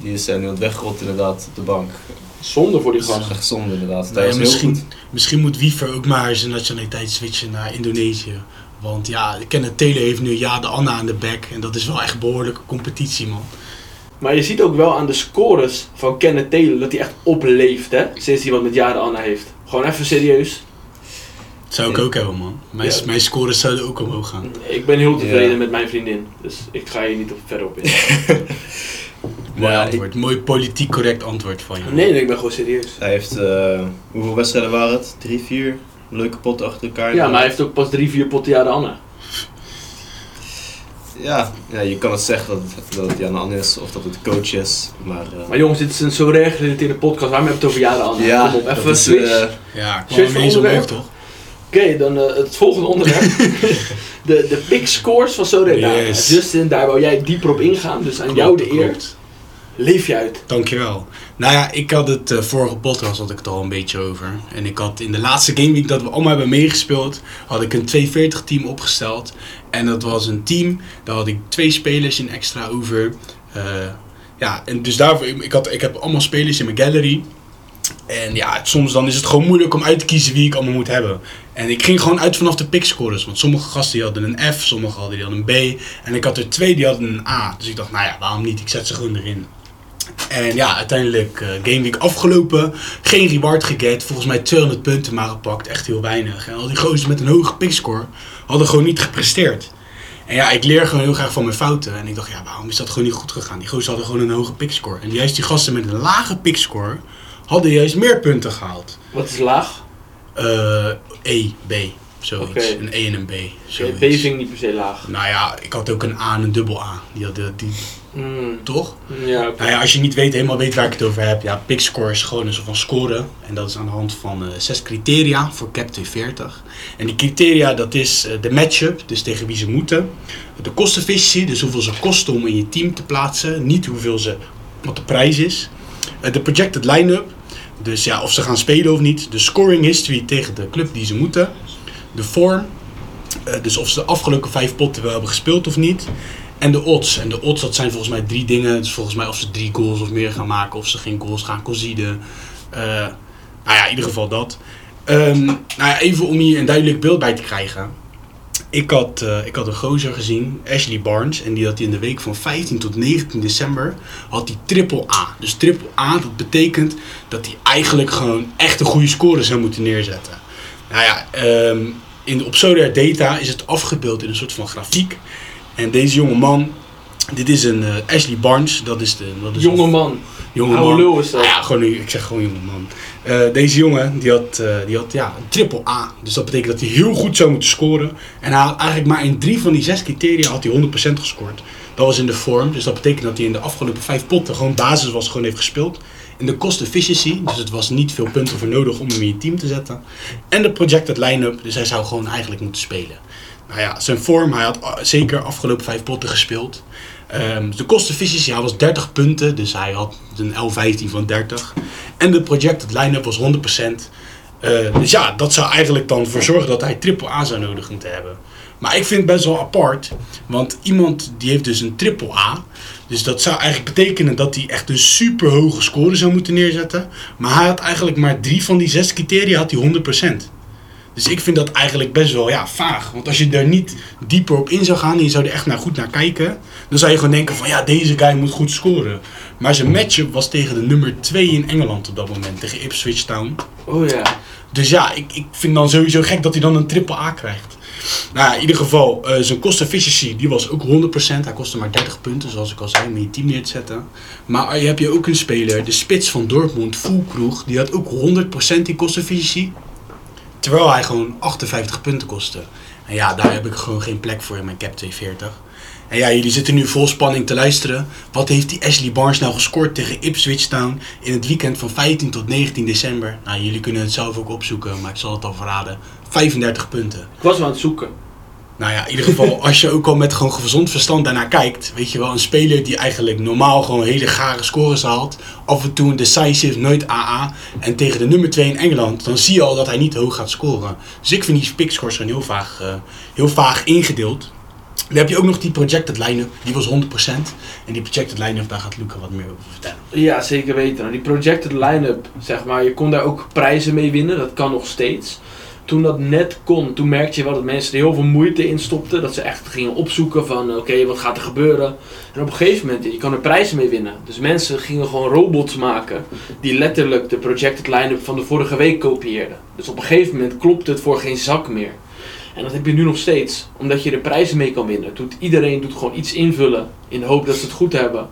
die is eh, nu aan weggerot inderdaad op de bank. Zonde voor die gast. echt zonde inderdaad. Nee, Dat is heel misschien, goed. misschien moet Wiever ook maar zijn nationaliteit switchen naar Indonesië. Want ja, Kenneth Taylor heeft nu ja de Anna aan de back. En dat is wel echt behoorlijke competitie, man. Maar je ziet ook wel aan de scores van Kenneth Taylor dat hij echt opleeft, hè? Sinds hij wat met Jaren Anna heeft. Gewoon even serieus. Dat zou ik ook hebben, man. Mijn, Ja. mijn scores zouden ook omhoog gaan. Ik ben heel tevreden Ja. met mijn vriendin. Dus ik ga hier niet op verder op in. Mooi Ja, antwoord. Mooi politiek correct antwoord van je. Nee, nee, ik ben gewoon serieus. Hij heeft, eh, hoeveel wedstrijden waren het? Drie, vier leuke potten achter elkaar. Ja, maar hij heeft ook pas drie, vier potten Jaren Anna. ja, ja, je kan het zeggen dat het, dat het Jan An is of dat het coach is. Maar, eh, Maar jongens, dit is een zo gerelateerde podcast. Waarom hebben we het over Jaren Anna? ja, Kom op, even is, switch. eh, Ja, ik kwam Switch van onderwerp. toch? Oké, dan eh, het volgende onderwerp. de, de pick scores van Sorena. Yes. Justin, daar wou jij dieper op ingaan. Dus aan jou de eer. Klopt. Leef je uit. Dankjewel. Nou ja, ik had het eh, vorige podcast had ik het al een beetje over. En ik had in de laatste gameweek dat we allemaal hebben meegespeeld, had ik een 240 team opgesteld. En dat was een team, daar had ik twee spelers in extra over. Eh, ja, en dus daarvoor, ik, had, ik heb allemaal spelers in mijn gallery. En ja, soms dan is het gewoon moeilijk om uit te kiezen wie ik allemaal moet hebben. En ik ging gewoon uit vanaf de pickscorers. Want sommige gasten die hadden een F, sommige hadden, die hadden een B. En ik had er twee die hadden een A. Dus ik dacht, nou ja, waarom niet? Ik zet ze gewoon erin. En ja, uiteindelijk uh, Game Week afgelopen. Geen reward geget. Volgens mij 200 punten maar gepakt. Echt heel weinig. En al die gozer met een hoge pickscore hadden gewoon niet gepresteerd. En ja, ik leer gewoon heel graag van mijn fouten. En ik dacht, ja, waarom is dat gewoon niet goed gegaan? Die gozer hadden gewoon een hoge pickscore. En juist die gasten met een lage pickscore hadden juist meer punten gehaald. Wat is laag? Uh, E, B. Zoiets. Een E en een B. Zoiets. B vind ik niet per se laag. Nou ja, ik had ook een A en een dubbel A. Die hadden, die, Mm, toch? ja. Nou ja, als je niet weet, helemaal weet waar ik het over heb. Ja, pickscore is gewoon een soort van scoren. En dat is aan de hand van eh, zes criteria voor Cap 240. En die criteria, dat is eh, de matchup, dus tegen wie ze moeten. De kostenefficiëntie, dus hoeveel ze kosten om in je team te plaatsen. Niet hoeveel ze, wat de prijs is. Eh, de projected line-up, dus ja, of ze gaan spelen of niet. De scoring history tegen de club die ze moeten. De vorm, dus of ze de afgelopen vijf potten wel hebben gespeeld of niet. En de odds. En de odds, dat zijn volgens mij drie dingen. Dus volgens mij of ze drie goals of meer gaan maken, of ze geen goals gaan conceden. Eh, nou ja, in ieder geval dat. Ehm, nou ja, even om hier een duidelijk beeld bij te krijgen. Ik had, eh, ik had een gozer gezien, Ashley Barnes, en die had in de week van 15 tot 19 december had hij triple A. Dus triple A, dat betekent dat hij eigenlijk gewoon echt een goede score zou moeten neerzetten. Nou ja, ehm, in op Zodiac Data is het afgebeeld in een soort van grafiek. En deze jonge man, dit is een eh, Ashley Barnes, dat is de... Dat is Jonge man. jonge oude man. lul is dat. Nou ja, gewoon, ik zeg gewoon jonge man. Eh, deze jongen, die had, eh, die had ja, een triple A. Dus dat betekent dat hij heel goed zou moeten scoren. En hij had eigenlijk maar in drie van die zes criteria had hij 100% gescoord. Dat was in de vorm, dus dat betekent dat hij in de afgelopen vijf potten gewoon basis was, gewoon heeft gespeeld. In de cost efficiency, dus het was niet veel punten voor nodig om hem in je team te zetten. En de projected line-up, dus hij zou gewoon eigenlijk moeten spelen. Nou ja, zijn vorm, hij had uh, zeker afgelopen vijf potten gespeeld. Ehm, de kostenefficiëntie, hij was 30 punten, dus hij had een L15 van 30. En de projected line-up was 100%. Eh, dus ja, dat zou eigenlijk dan voor zorgen dat hij triple A zou nodig moeten hebben. Maar ik vind het best wel apart, want iemand die heeft dus een triple A. Dus dat zou eigenlijk betekenen dat hij echt een super hoge score zou moeten neerzetten. Maar hij had eigenlijk maar drie van die zes criteria had hij 100%. Dus ik vind dat eigenlijk best wel ja, vaag. Want als je er niet dieper op in zou gaan en je zou er echt naar goed naar kijken, dan zou je gewoon denken van ja, deze guy moet goed scoren. Maar zijn matchup was tegen de nummer 2 in Engeland op dat moment, tegen Ipswich Town. Oh ja. Dus ja, ik, ik vind dan sowieso gek dat hij dan een triple A krijgt. Nou ja, in ieder geval, eh, zijn cost efficiency die was ook 100%. Hij kostte maar 30 punten, zoals ik al zei, om je team neer te zetten. Maar je hebt je ook een speler, de spits van Dortmund, Fulkroeg, die had ook 100% in cost efficiency. Terwijl hij gewoon 58 punten kostte. En ja, daar heb ik gewoon geen plek voor in mijn cap 240. En ja, jullie zitten nu vol spanning te luisteren. Wat heeft die Ashley Barnes nou gescoord tegen Ipswich Town in het weekend van 15 tot 19 december? Nou, jullie kunnen het zelf ook opzoeken, maar ik zal het al verraden. 35 punten. Ik was wel aan het zoeken. Nou ja, in ieder geval, als je ook al met gewoon gezond verstand daarnaar kijkt, weet je wel, een speler die eigenlijk normaal gewoon hele gare scores haalt, af en toe een decisive, nooit AA, en tegen de nummer 2 in Engeland, dan zie je al dat hij niet hoog gaat scoren. Dus ik vind die pickscores gewoon heel vaag, eh, heel vaag ingedeeld. Dan heb je ook nog die projected line-up, die was 100%. En die projected line-up, daar gaat Luca wat meer over vertellen. Ja, zeker weten. Nou, die projected line-up, zeg maar, je kon daar ook prijzen mee winnen. Dat kan nog steeds. Toen dat net kon, toen merkte je wel dat mensen er heel veel moeite in stopten. Dat ze echt gingen opzoeken van, oké, wat gaat er gebeuren? En op een gegeven moment, je kan er prijzen mee winnen. Dus mensen gingen gewoon robots maken die letterlijk de projected line-up van de vorige week kopieerden. Dus op een gegeven moment klopt het voor geen zak meer. En dat heb je nu nog steeds, omdat je er prijzen mee kan winnen. Doet, iedereen doet gewoon iets invullen in de hoop dat ze het goed hebben.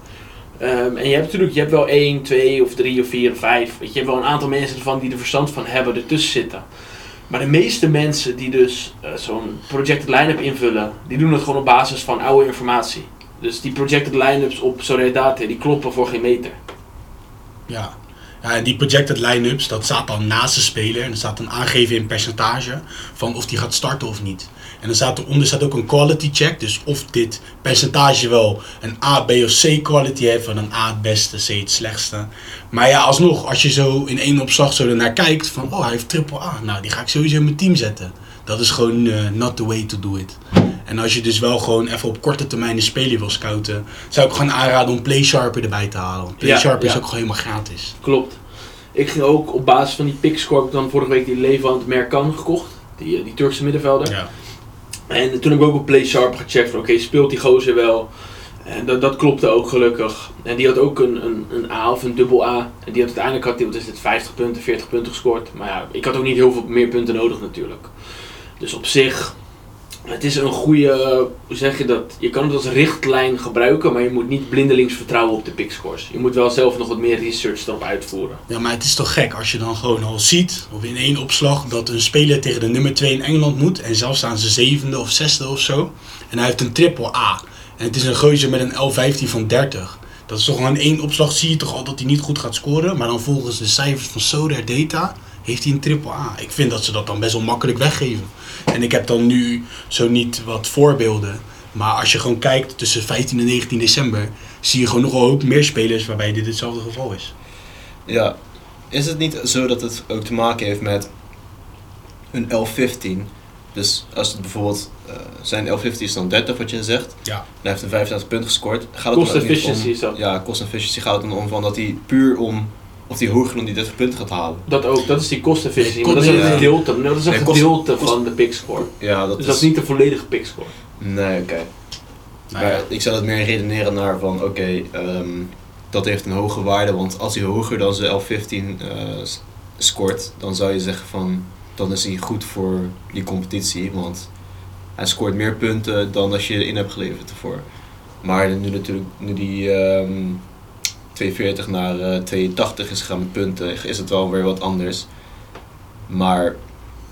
Ehm, en je hebt natuurlijk, je hebt wel 1, 2 of 3 of 4 of 5. Weet je, je hebt wel een aantal mensen ervan die er verstand van hebben, ertussen zitten. Maar de meeste mensen die dus eh, zo'n projected line-up invullen, die doen het gewoon op basis van oude informatie. Dus die projected line-ups op Soledad, die kloppen voor geen meter. Ja. ja, en die projected line-ups, dat staat dan naast de speler. En er staat dan aangegeven in percentage van of die gaat starten of niet. En dan staat eronder staat ook een quality check. Dus of dit percentage wel een A, B of C quality heeft. Van een A het beste, C het slechtste. Maar ja, alsnog, als je zo in één opslag zo ernaar kijkt. Van, oh hij heeft triple A. Nou, die ga ik sowieso in mijn team zetten. Dat is gewoon eh, not the way to do it. En als je dus wel gewoon even op korte termijn een speler wil scouten. Zou ik gewoon aanraden om PlaySharper erbij te halen. Want PlaySharper Ja, is ook gewoon helemaal gratis. Klopt. Ik ging ook op basis van die pickscore, heb ik dan vorige week die Levant Merkan gekocht. Die, eh, die Turkse middenvelder. Ja. En toen heb ik ook op Play Sharp gecheckt van oké, speelt die gozer wel? En dat, dat klopte ook gelukkig. En die had ook een, een, een A of een dubbel A. En die had uiteindelijk had die, wat is het, 50 punten, 40 punten gescoord. Maar ja, ik had ook niet heel veel meer punten nodig natuurlijk. Dus op zich, het is een goede, hoe zeg je dat? Je kan het als richtlijn gebruiken, maar je moet niet blindelings vertrouwen op de pickscores. Je moet wel zelf nog wat meer research erop uitvoeren. Ja, maar het is toch gek als je dan gewoon al ziet, of in één opslag, dat een speler tegen de nummer 2 in Engeland moet. En zelfs staan ze zevende of zesde of zo. En hij heeft een triple A. En het is een gozer met een L15 van 30. Dat is toch gewoon één opslag zie je toch al dat hij niet goed gaat scoren. Maar dan volgens de cijfers van Soder Data heeft hij een triple A. Ik vind dat ze dat dan best wel makkelijk weggeven. En ik heb dan nu zo niet wat voorbeelden. Maar als je gewoon kijkt tussen 15 en 19 december, zie je gewoon nogal ook meer spelers waarbij dit hetzelfde geval is. Ja, is het niet zo dat het ook te maken heeft met een L15? Dus als het bijvoorbeeld, eh, zijn L15 is dan 30 wat je zegt, Ja. en hij heeft een 35 punten gescoord. Gaat Cost ook niet efficiency om- dat. Ja, cost efficiency gaat het dan om van dat hij puur om, of hij hoger dan die 30 punten gaat halen. Dat ook, dat is die. Nee, Maar dat is een ja. gedeelte, dat is een Nee, gedeelte kost- van de pickscore. Ja, dat Dus is... dat is niet de volledige pickscore. Nee, oké. Nou ja. Maar ik zou het meer redeneren naar van, oké, ehm, dat heeft een hoge waarde, want als hij hoger dan zijn L15 eh, scoort, dan zou je zeggen van, dan is hij goed voor die competitie, want hij scoort meer punten dan als je in hebt geleverd ervoor. Maar nu natuurlijk, nu die ehm 240 naar eh, 82 is gegaan met punten, is het wel weer wat anders. Maar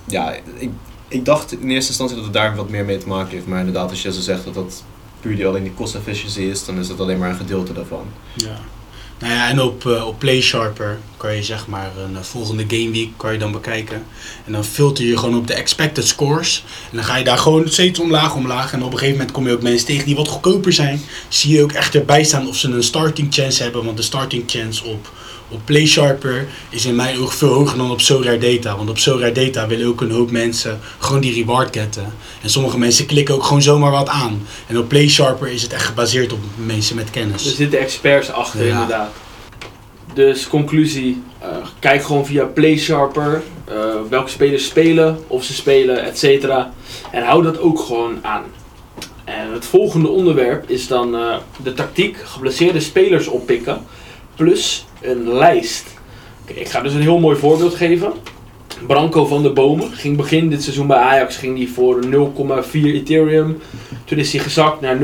ja, ik, ik dacht in eerste instantie dat het daar wat meer mee te maken heeft. Maar inderdaad, als je zo zegt dat dat puur die alleen die cost efficiency is, dan is dat alleen maar een gedeelte daarvan. Ja. Nou ja, en op, eh, op PlaySharper kan je zeg maar een eh, volgende game week kan je dan bekijken. En dan filter je gewoon op de expected scores. En dan ga je daar gewoon steeds omlaag, omlaag. En op een gegeven moment kom je ook mensen tegen die wat goedkoper zijn. Zie je ook echt erbij staan of ze een starting chance hebben. Want de starting chance op, op PlaySharper is in mijn oog veel hoger dan op SoRare Data. Want op SoRare Data willen ook een hoop mensen gewoon die reward getten. En sommige mensen klikken ook gewoon zomaar wat aan. En op PlaySharper is het echt gebaseerd op mensen met kennis. Er zitten experts achter, Ja. inderdaad. Dus conclusie, eh, kijk gewoon via PlaySharper eh welke spelers spelen, of ze spelen, et cetera. En hou dat ook gewoon aan. En het volgende onderwerp is dan eh, de tactiek geblesseerde spelers oppikken, plus een lijst. Ik ga dus een heel mooi voorbeeld geven. Branco van der Bomen ging begin dit seizoen bij Ajax ging die voor 0,4 Ethereum. Toen is hij gezakt naar 0,23.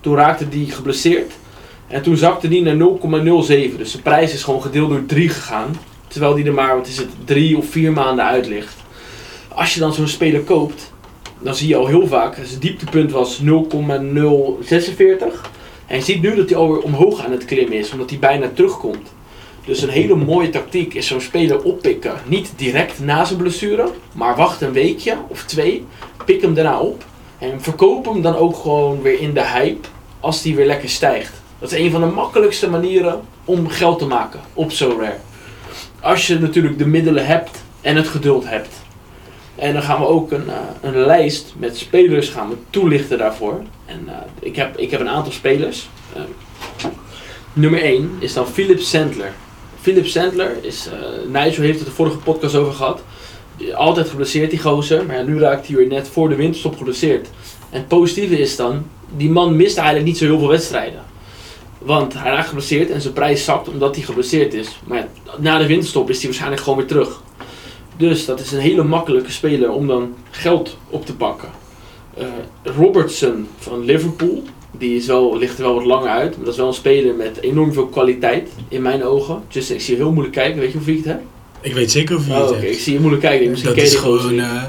Toen raakte hij geblesseerd. En toen zakte die naar 0,07. Dus de prijs is gewoon gedeeld door 3 gegaan. Terwijl die er maar, wat is het, 3 of 4 maanden uit ligt. Als je dan zo'n speler koopt, dan zie je al heel vaak, zijn dieptepunt was 0,046. En je ziet nu dat hij alweer omhoog aan het klimmen is, omdat hij bijna terugkomt. Dus een hele mooie tactiek is zo'n speler oppikken. Niet direct na zijn blessure, maar wacht een weekje of twee. Pik hem daarna op. En verkoop hem dan ook gewoon weer in de hype als die weer lekker stijgt. Dat is een van de makkelijkste manieren om geld te maken op SoRare. Als je natuurlijk de middelen hebt en het geduld hebt. En dan gaan we ook een, eh, een lijst met spelers gaan we toelichten daarvoor. En eh, ik, heb, ik heb een aantal spelers. Eh, nummer 1 is dan Philip Sandler. Philip Sandler is, Nigel heeft het de vorige podcast over gehad. Altijd geblesseerd die gozer, maar ja, nu raakt hij weer net voor de winterstop geblesseerd. En het positieve is dan, die man mist eigenlijk niet zo heel veel wedstrijden. Want hij raakt geblesseerd en zijn prijs zakt omdat hij geblesseerd is. Maar na de winterstop is hij waarschijnlijk gewoon weer terug. Dus dat is een hele makkelijke speler om dan geld op te pakken. Eh, Robertson van Liverpool, die is wel, ligt er wel wat langer uit. Maar dat is wel een speler met enorm veel kwaliteit in mijn ogen. Dus ik zie je heel moeilijk kijken. Weet je hoeveel ik het? Ik weet zeker of je Oh, het hebt. Ik zie je moeilijk kijken. Misschien dat je is gewoon eh,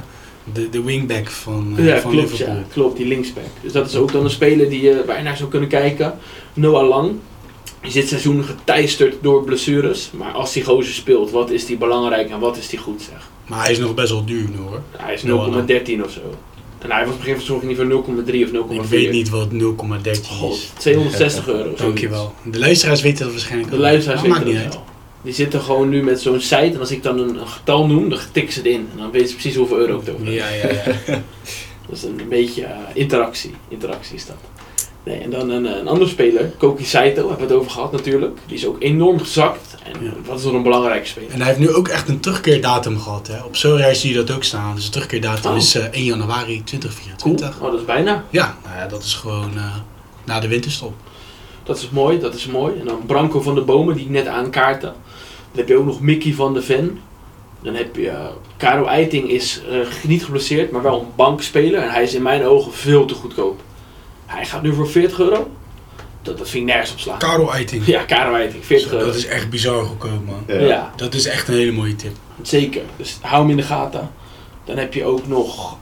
de, de wingback van, eh, Ja, van klopt, Liverpool. ja, klopt, die linksback. Dus dat is ook dan een speler die, je je naar zou kunnen kijken. Noah Lang. Is dit seizoen geteisterd door blessures. Maar als die gozer speelt, wat is die belangrijk en wat is die goed zeg. Maar hij is nog best wel duur nu hoor. Hij is Noah Lang. 0,13 of zo. En hij was op een gegeven moment niet voor 0,3 of 0,4. Ik weet niet wat 0,13 God, is. 260 euro. zoiets. Dankjewel. De luisteraars weten dat waarschijnlijk De ook. luisteraars weten dat wel. Die zitten gewoon nu met zo'n site en als ik dan een, een getal noem, dan tikken ze het in. En dan weten ze precies hoeveel euro het over heeft. Ja, ja, ja. Dat is een beetje eh, interactie. Interactie is dat. Nee, en dan een, een andere speler, Koki Saito, hebben we het over gehad natuurlijk. Die is ook enorm gezakt. En Ja. wat is dan een belangrijke speler? En hij heeft nu ook echt een terugkeerdatum gehad. Hè. Op Sorare zie je dat ook staan. Dus de terugkeerdatum Oh. is eh, 1 januari Cool. 2024. Oh, dat is bijna. Ja, nou ja, dat is gewoon eh, na de winterstop. Dat is mooi, dat is mooi. En dan Branko van de Bomen, die ik net aankaartte. Dan heb je ook nog Mickey van de Ven. Dan heb je uh, Caro Eiting is eh, niet geblesseerd, maar wel een bankspeler. En hij is in mijn ogen veel te goedkoop. Hij gaat nu voor 40 euro. Dat, dat vind ik nergens op slaan. Karel Eiting. Ja, Caro Eiting, 40 euro. Dat is echt bizar goedkoop, man. Ja. ja. Dat is echt een hele mooie tip. Zeker. Dus hou hem in de gaten. Dan heb je ook nog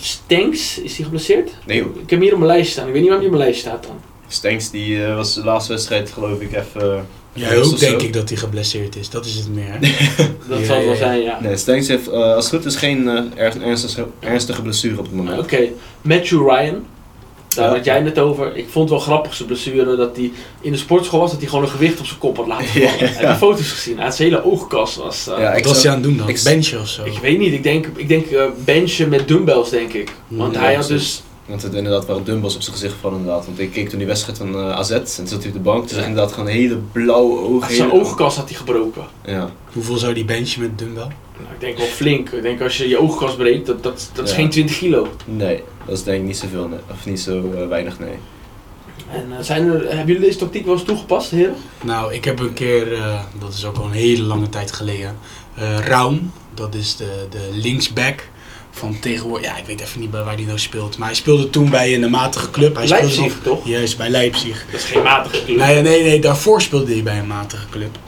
Stanks. Is hij geblesseerd? Nee, Ik heb hem hier op mijn lijst staan. Ik weet niet waarom hij op mijn lijst staat dan. Stanks die eh, was de laatste wedstrijd geloof ik even... Jij gerust ook zo. denk ik dat hij geblesseerd is. Dat is het meer. Dat Ja, zal het wel ja, ja. zijn, ja. Nee, Stanks heeft eh, als het goed is geen eh, erg ernstige, ernstige blessure op het moment. Oké, Matthew Ryan. Daar Ja. had jij net over. Ik vond het wel grappig zijn blessure dat hij in de sportschool was, dat hij gewoon een gewicht op zijn kop had laten vallen. Ja. Heb je foto's gezien? Hij had zijn hele oogkas was. eh, Ja, Wat ik was hij aan het doen dan? ik- Benchen of zo? ik weet niet, ik denk, ik denk eh, benchen met dumbbells denk ik. Want Ja, hij had dus, Want het inderdaad waren dumbbells op zijn gezicht van inderdaad. Want ik keek toen die wedstrijd van eh, AZ en toen zat hij op de bank. Toen zag ik inderdaad gewoon hele blauwe ogen. zijn hele- oogkas had hij gebroken. Ja. Hoeveel zou die benchen met dumbbell? Nou, ik denk wel flink. Ik denk als je je oogkas breekt, dat, dat, dat is geen 20 kilo. Nee, dat is denk ik niet zoveel, nee. of niet zo eh, weinig, nee. En eh, zijn er, hebben jullie deze tactiek wel eens toegepast, heren? Nou, ik heb een keer, eh, dat is ook al een hele lange tijd geleden, eh Raum, dat is de, de linksback van tegenwoordig, ja ik weet even niet bij waar hij nou speelt, maar hij speelde toen bij een matige club. Hij speelde Leipzig, nog- toch? Juist, bij Leipzig. Dat is geen matige club. Nee, nee, nee, daarvoor speelde hij bij een matige club.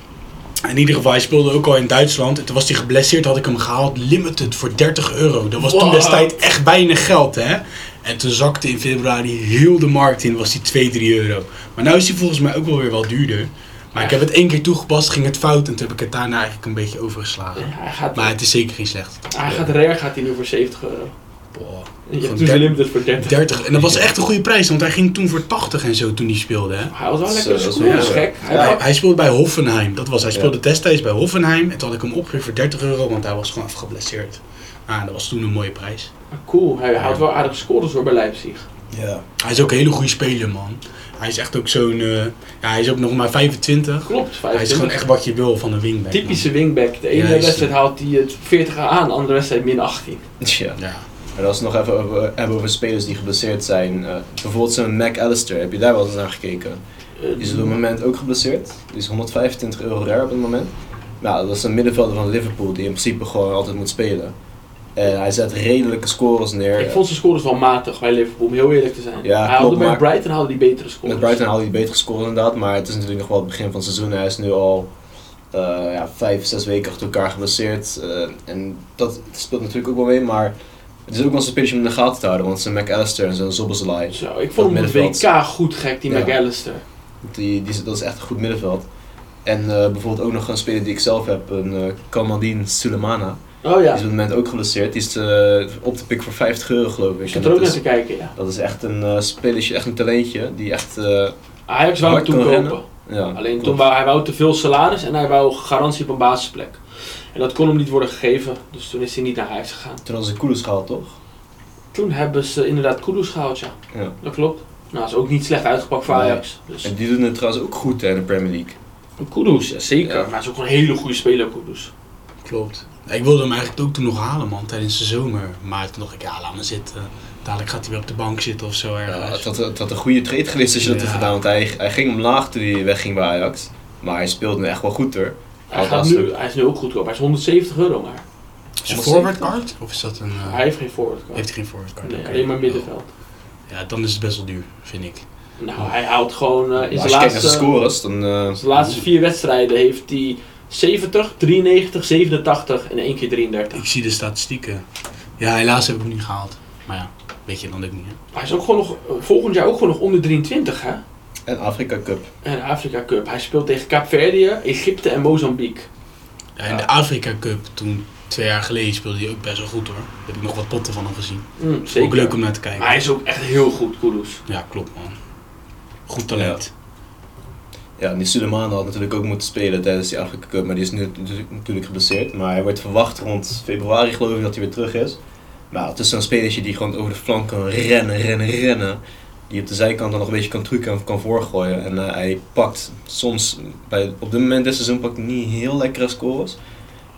In ieder geval, hij speelde ook al in Duitsland. En toen was hij geblesseerd, had ik hem gehaald, limited voor 30 euro. Dat was toen destijds echt weinig geld, hè. En toen zakte in februari heel de markt in, was hij 2, 3 euro. Maar nu is hij volgens mij ook wel weer wat duurder. Maar ik heb het één keer toegepast, ging het fout en toen heb ik het daarna eigenlijk een beetje overgeslagen. Hij gaat, Maar het is zeker geen slecht. hij gaat rare gaat hij nu voor 70 euro. Boah. Je Gewoon hebt toen limited voor 30. 30. En dat was echt een goede prijs, want hij ging toen voor 80 en zo toen hij speelde, hè. Hij was wel lekker dat is scoren, wel- is gek. Hij Ja, Hij, speelde bij Hoffenheim, dat was hij. Ja. speelde destijds bij Hoffenheim en toen had ik hem opgegeven voor 30 euro, want hij was gewoon even geblesseerd. Ah, dat was toen een mooie prijs. Cool, hij had wel aardig scores hoor bij Leipzig. Ja. Hij is ook een hele goede speler, man. Hij is echt ook zo'n, eh, ja, hij is ook nog maar 25. Klopt, Hij is 25. gewoon echt wat je wil van een wingback. man. Typische wingback. De ene wedstrijd haalt hij het 40 aan, de andere wedstrijd min 18. ja. Ja. Maar als we het nog even over, hebben over spelers die geblesseerd zijn. eh, bijvoorbeeld zo'n Mac Allister, heb je daar wel eens naar gekeken? Eh, Die is op het moment ook geblesseerd. Die is 125 euro rare op het moment. Nou, dat is een middenvelder van Liverpool die in principe gewoon altijd moet spelen. En hij zet redelijke scores neer. ik vond zijn scores wel matig bij Liverpool, om heel eerlijk te zijn. Ja, hij klopt, maar- Brighton haalde hij betere scores. Met Brighton haalde hij betere scores inderdaad, maar het is natuurlijk nog wel het begin van het seizoen. Hij is nu al eh, ja, vijf, zes weken achter elkaar geblesseerd. eh, en dat speelt natuurlijk ook wel mee, maar het is ook wel een in de gaten te houden. Want zijn McAllister en zijn Zoboslai, Zo, ik vond hem middenveld. WK goed gek, die Ja. McAllister. die, die, dat is echt een goed middenveld. En eh, bijvoorbeeld ook nog een speler die ik zelf heb, een uh, Kamaldin Sulemana. Oh Die ja, is op het moment ook geblesseerd. Die is eh, op de pik voor 50 euro geloof ik. ik zat er ook dat, naar is, te kijken, ja. dat is echt een uh, spelertje, echt een talentje. Die echt, uh, Ajax wou hem toen kopen. ja, Alleen klopt. toen wou hij wou te veel salaris en hij wou garantie op een basisplek. En dat kon hem niet worden gegeven, dus toen is hij niet naar huis gegaan. Toen hadden ze Koeders gehaald, toch? Toen hebben ze inderdaad Kudus gehaald, ja. Ja. Dat klopt. Nou, is ook niet slecht uitgepakt voor. Ajax. Dus En die doen het trouwens ook goed hè, in de Premier League. Kudus, ja, zeker. Ja. Maar hij is ook een hele goede speler, Kudus. Klopt. Ik wilde hem eigenlijk ook toen nog halen, man, tijdens de zomer. Maar toen dacht ik, ja, laat me zitten. Dadelijk gaat hij weer op de bank zitten of zo Ja, ergens. het, had, het had een goede trade geweest als je dat Ja. had gedaan. Want hij, hij ging omlaag toen hij wegging bij Ajax. Maar hij speelde echt wel goed hoor. Hij, gaat als nu, hij is nu ook goedkoop. Hij is 170 euro maar. Is het een 170? forward card? Of is dat een... eh, Hij heeft geen forward card. heeft hij geen forward card? Nee, alleen maar middenveld. Ja, dan is het best wel duur, vind ik. Nou, hij haalt gewoon eh, in als zijn je kijkt naar zijn laatste, scores, dan... eh, zijn laatste vier wedstrijden heeft hij 70, 93, 87 en één keer 33. Ik zie de statistieken. Ja, helaas heb ik hem niet gehaald. Maar ja, weet je dan ook niet, hè? Hij is ook gewoon nog, eh, volgend jaar ook gewoon nog onder 23 hè. en Afrika Cup. En de Afrika Cup. Hij speelt tegen Kaapverdië, Egypte en Mozambique. Ja, in Ja. de Afrika Cup, toen twee jaar geleden speelde hij ook best wel goed hoor. Daar heb ik nog wat potten van hem gezien. Mm, Ook leuk om naar te kijken. Maar hij is ook echt heel goed, Kudus. Ja, klopt man. Goed talent. Ja, die Suleiman had natuurlijk ook moeten spelen tijdens die Afrika Cup, maar die is nu natuurlijk- geblesseerd. Maar hij wordt verwacht rond februari geloof ik dat hij weer terug is. Maar het is zo'n spelertje die gewoon over de flank kan rennen, rennen, rennen. Die op de zijkant dan nog een beetje kan trucken en kan voorgooien. En eh, hij pakt soms, bij, op dit moment dit seizoen pakt niet heel lekkere scores.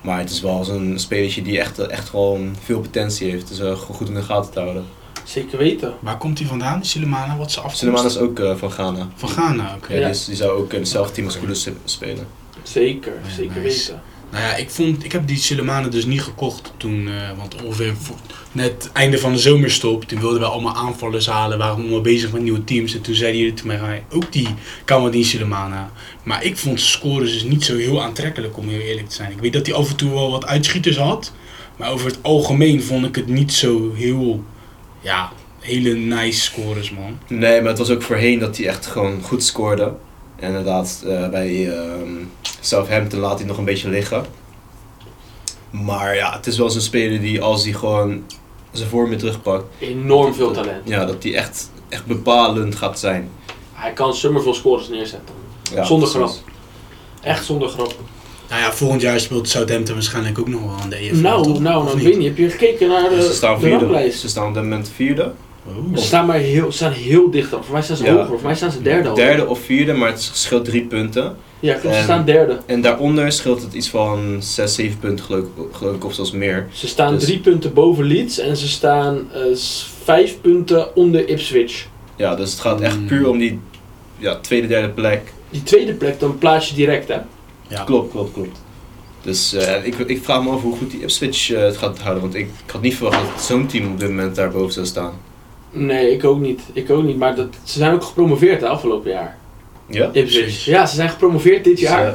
Maar het is wel zo'n spelertje die echt, echt gewoon veel potentie heeft. Dus uh, goed in de gaten te houden. Zeker weten. Waar komt hij vandaan, die Sulemana? Wat is zijn afkomst? Suleiman is ook eh, van Ghana. Van Ghana, oké. Ja, Ja. Die, zou ook in hetzelfde team als Kudus spelen. Zeker, Ja, zeker nice. weten. Nou ja, ik, vond, ik heb die Sulemana dus niet gekocht toen, eh, want ongeveer voor, net einde van de zomerstop, toen wilden we allemaal aanvallers halen, waren we allemaal bezig met nieuwe teams. En toen zeiden jullie tegen mij, "Hey, ook die Kamadin Sulemana. Maar ik vond zijn scores dus niet zo heel aantrekkelijk, om heel eerlijk te zijn. Ik weet dat hij af en toe wel wat uitschieters had, maar over het algemeen vond ik het niet zo heel, ja, hele nice scores, man. Nee, maar het was ook voorheen dat hij echt gewoon goed scoorde. En inderdaad, eh, bij ehm, Southampton laat hij nog een beetje liggen. Maar ja, het is wel zo'n speler die als hij gewoon zijn vorm weer terugpakt, Enorm veel talent. ja, dat hij echt, echt bepalend gaat zijn. Hij kan summerveel scores neerzetten. Ja, Zonder precies. grap. Echt zonder grap. Nou ja, volgend jaar speelt Southampton waarschijnlijk ook nog wel aan de EFL. nou, toch? nou, nou, niet? weet niet. Heb je gekeken naar de, ze staan de vierde. ranglijst? Ze staan op dit moment vierde. Oh. Ze staan, maar heel, ze staan heel dicht op. Voor mij staan ze Ja. hoger. Voor mij staan ze derde. Derde of vierde, maar het scheelt drie punten. Ja, klopt. Ze staan derde. En daaronder scheelt het iets van zes, zeven punten geloof, ik- geloof ik, of zelfs meer. Ze staan Dus- drie punten boven Leeds en ze staan eh, vijf punten onder Ipswich. Ja, dus het gaat echt Mm. puur om die ja, tweede, derde plek. Die tweede plek, dan plaats je direct, hè? Ja. Klopt, klopt, klopt. Dus eh, ik, ik vraag me af hoe goed die Ipswich eh, het gaat houden. Want ik, ik had niet verwacht dat zo'n team op dit moment daar boven zou staan. Nee, ik ook niet. Ik ook niet. Maar dat, ze zijn ook gepromoveerd hè, afgelopen jaar. Ja? Ipswich. Ja, ze zijn gepromoveerd dit Dus, jaar. eh,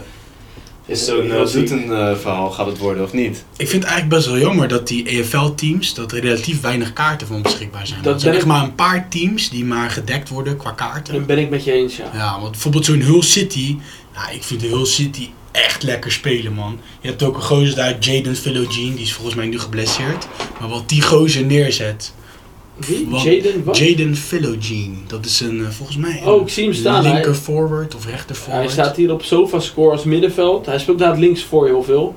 is zo'n uh, verhaal gaat het worden of niet? Ik vind het eigenlijk best wel jammer dat die EFL-teams, dat er relatief weinig kaarten van beschikbaar zijn. Dat er zijn ben echt ik- maar een paar teams die maar gedekt worden qua kaarten. Dat ben ik met je eens, ja. Ja, want bijvoorbeeld zo'n Hull City, nou, ik vind de Hull City echt lekker spelen, man. Je hebt ook een gozer daar, Jaden Philogene, die is volgens mij nu geblesseerd. Maar wat die gozer neerzet, Wie? Jaden? Wat? Jaden Philogene, dat is een, eh, volgens mij een Oh, ik zie hem staan. Hij, linker forward of rechter forward. hij staat hier op SofaScore als middenveld. Hij speelt daar links voor heel veel.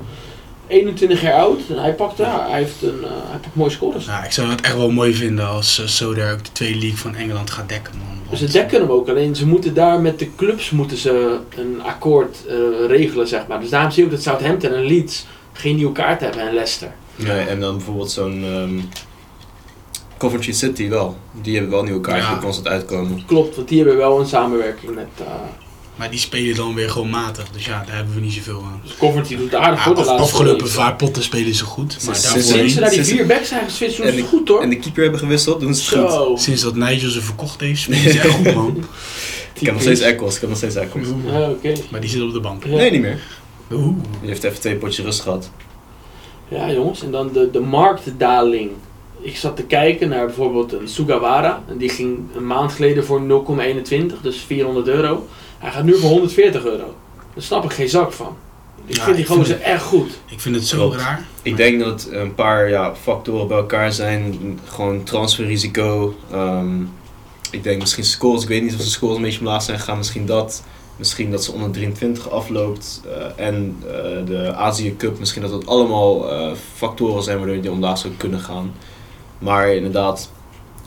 21 jaar oud. En hij pakt, ja, hij heeft een, hij pakt mooie scores. Nou, ik zou het echt wel mooi vinden als uh, Soder ook de tweede league van Engeland gaat dekken, man. Want- Ze dekken hem ook, alleen ze moeten daar met de clubs moeten ze een akkoord eh, regelen, zeg maar. Dus daarom zie je ook dat Southampton en Leeds geen nieuwe kaart hebben en Leicester. Nee, en dan bijvoorbeeld zo'n ehm, Coventry City wel. Die hebben wel nieuwe kaarten Ja. die constant uitkomen. Klopt, want die hebben wel een samenwerking met... eh Maar die spelen dan weer gewoon matig, dus ja, daar hebben we niet zoveel aan. dus Coventry doet aardig Ja, voor de laatste afgelopen vaar potten spelen ze goed, maar Sinds- daarvoor Sinds ze naar die vier backs zijn geswitcht, doen En ze goed hoor. En de keeper hebben gewisseld, doen ze het goed. Sinds dat Nigel ze verkocht heeft, spelen ze echt goed, man. Ik heb nog steeds Eccles, ik heb nog steeds Eccles. Ja, oké. Maar die zit op de bank. Ja. Nee, niet meer. Oeh. Die heeft even twee potjes rust gehad. Ja jongens, en dan de, de marktdaling. Ik zat te kijken naar bijvoorbeeld een Sugawara. En die ging een maand geleden voor 0,21, dus 400 euro. Hij gaat nu voor 140 euro. Daar snap ik geen zak van. Ik Ja, vind die vind gozer echt goed. Ik vind het zo Klopt. raar. Ik denk dat het een paar ja, factoren bij elkaar zijn. Gewoon transferrisico. ehm, ik denk misschien scores. Ik weet niet of de scores een beetje omlaag zijn gegaan. Misschien dat. Misschien dat ze onder 23 afloopt. eh, en eh, de Azië Cup. Misschien dat dat allemaal eh, factoren zijn waardoor die omlaag zou kunnen gaan. Maar inderdaad,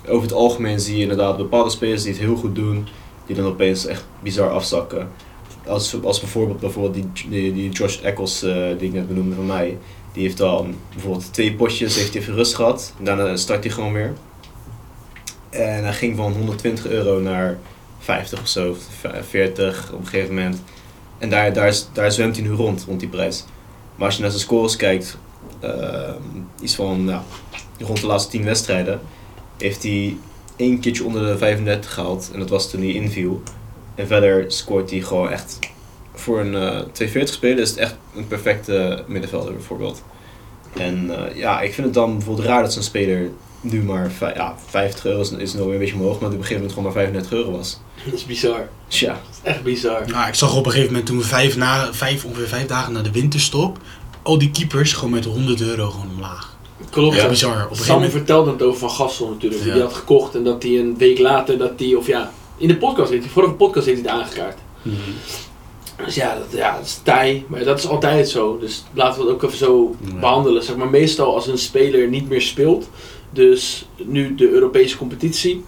over het algemeen zie je inderdaad bepaalde spelers die het heel goed doen. Die dan opeens echt bizar afzakken. Als, als bijvoorbeeld, bijvoorbeeld die, die, die Josh Eccles eh, die ik net benoemde van mij. Die heeft dan bijvoorbeeld twee potjes, heeft hij even rust gehad. Daarna start hij gewoon weer. En hij ging van 120 euro naar 50 of zo, v- 40 op een gegeven moment. En daar, daar, daar zwemt hij nu rond, rond die prijs. Maar als je naar zijn scores kijkt, ehm, iets van nou, rond de laatste 10 wedstrijden, heeft hij één keertje onder de 35 gehaald. En dat was toen hij inviel. En verder scoort hij gewoon echt. Voor een eh 240 speler is het echt een perfecte middenvelder bijvoorbeeld. En eh, ja, ik vind het dan bijvoorbeeld raar dat zo'n speler nu maar ja, 50 euro is, is nog weer een beetje omhoog, maar op een gegeven moment gewoon maar 35 euro was. Dat is bizar. Tja, Dat is echt bizar. Nou, ik zag op een gegeven moment toen we vijf, na, vijf, ongeveer vijf dagen na de winterstop, al die keepers gewoon met 100 euro gewoon omlaag. Klopt. Ja, Ja. bizar. Op een gegeven Sam moment... vertelde het over Van Gassel natuurlijk. Die Ja. die had gekocht en dat hij een week later, dat die, of ja, in de podcast heeft hij, vorige podcast heeft hij het aangekaart. Mhm. Dus ja, dat, ja, dat is taai, maar dat is altijd zo. Dus laten we het ook even zo Ja. behandelen. Zeg maar, meestal als een speler niet meer speelt, dus nu de Europese competitie,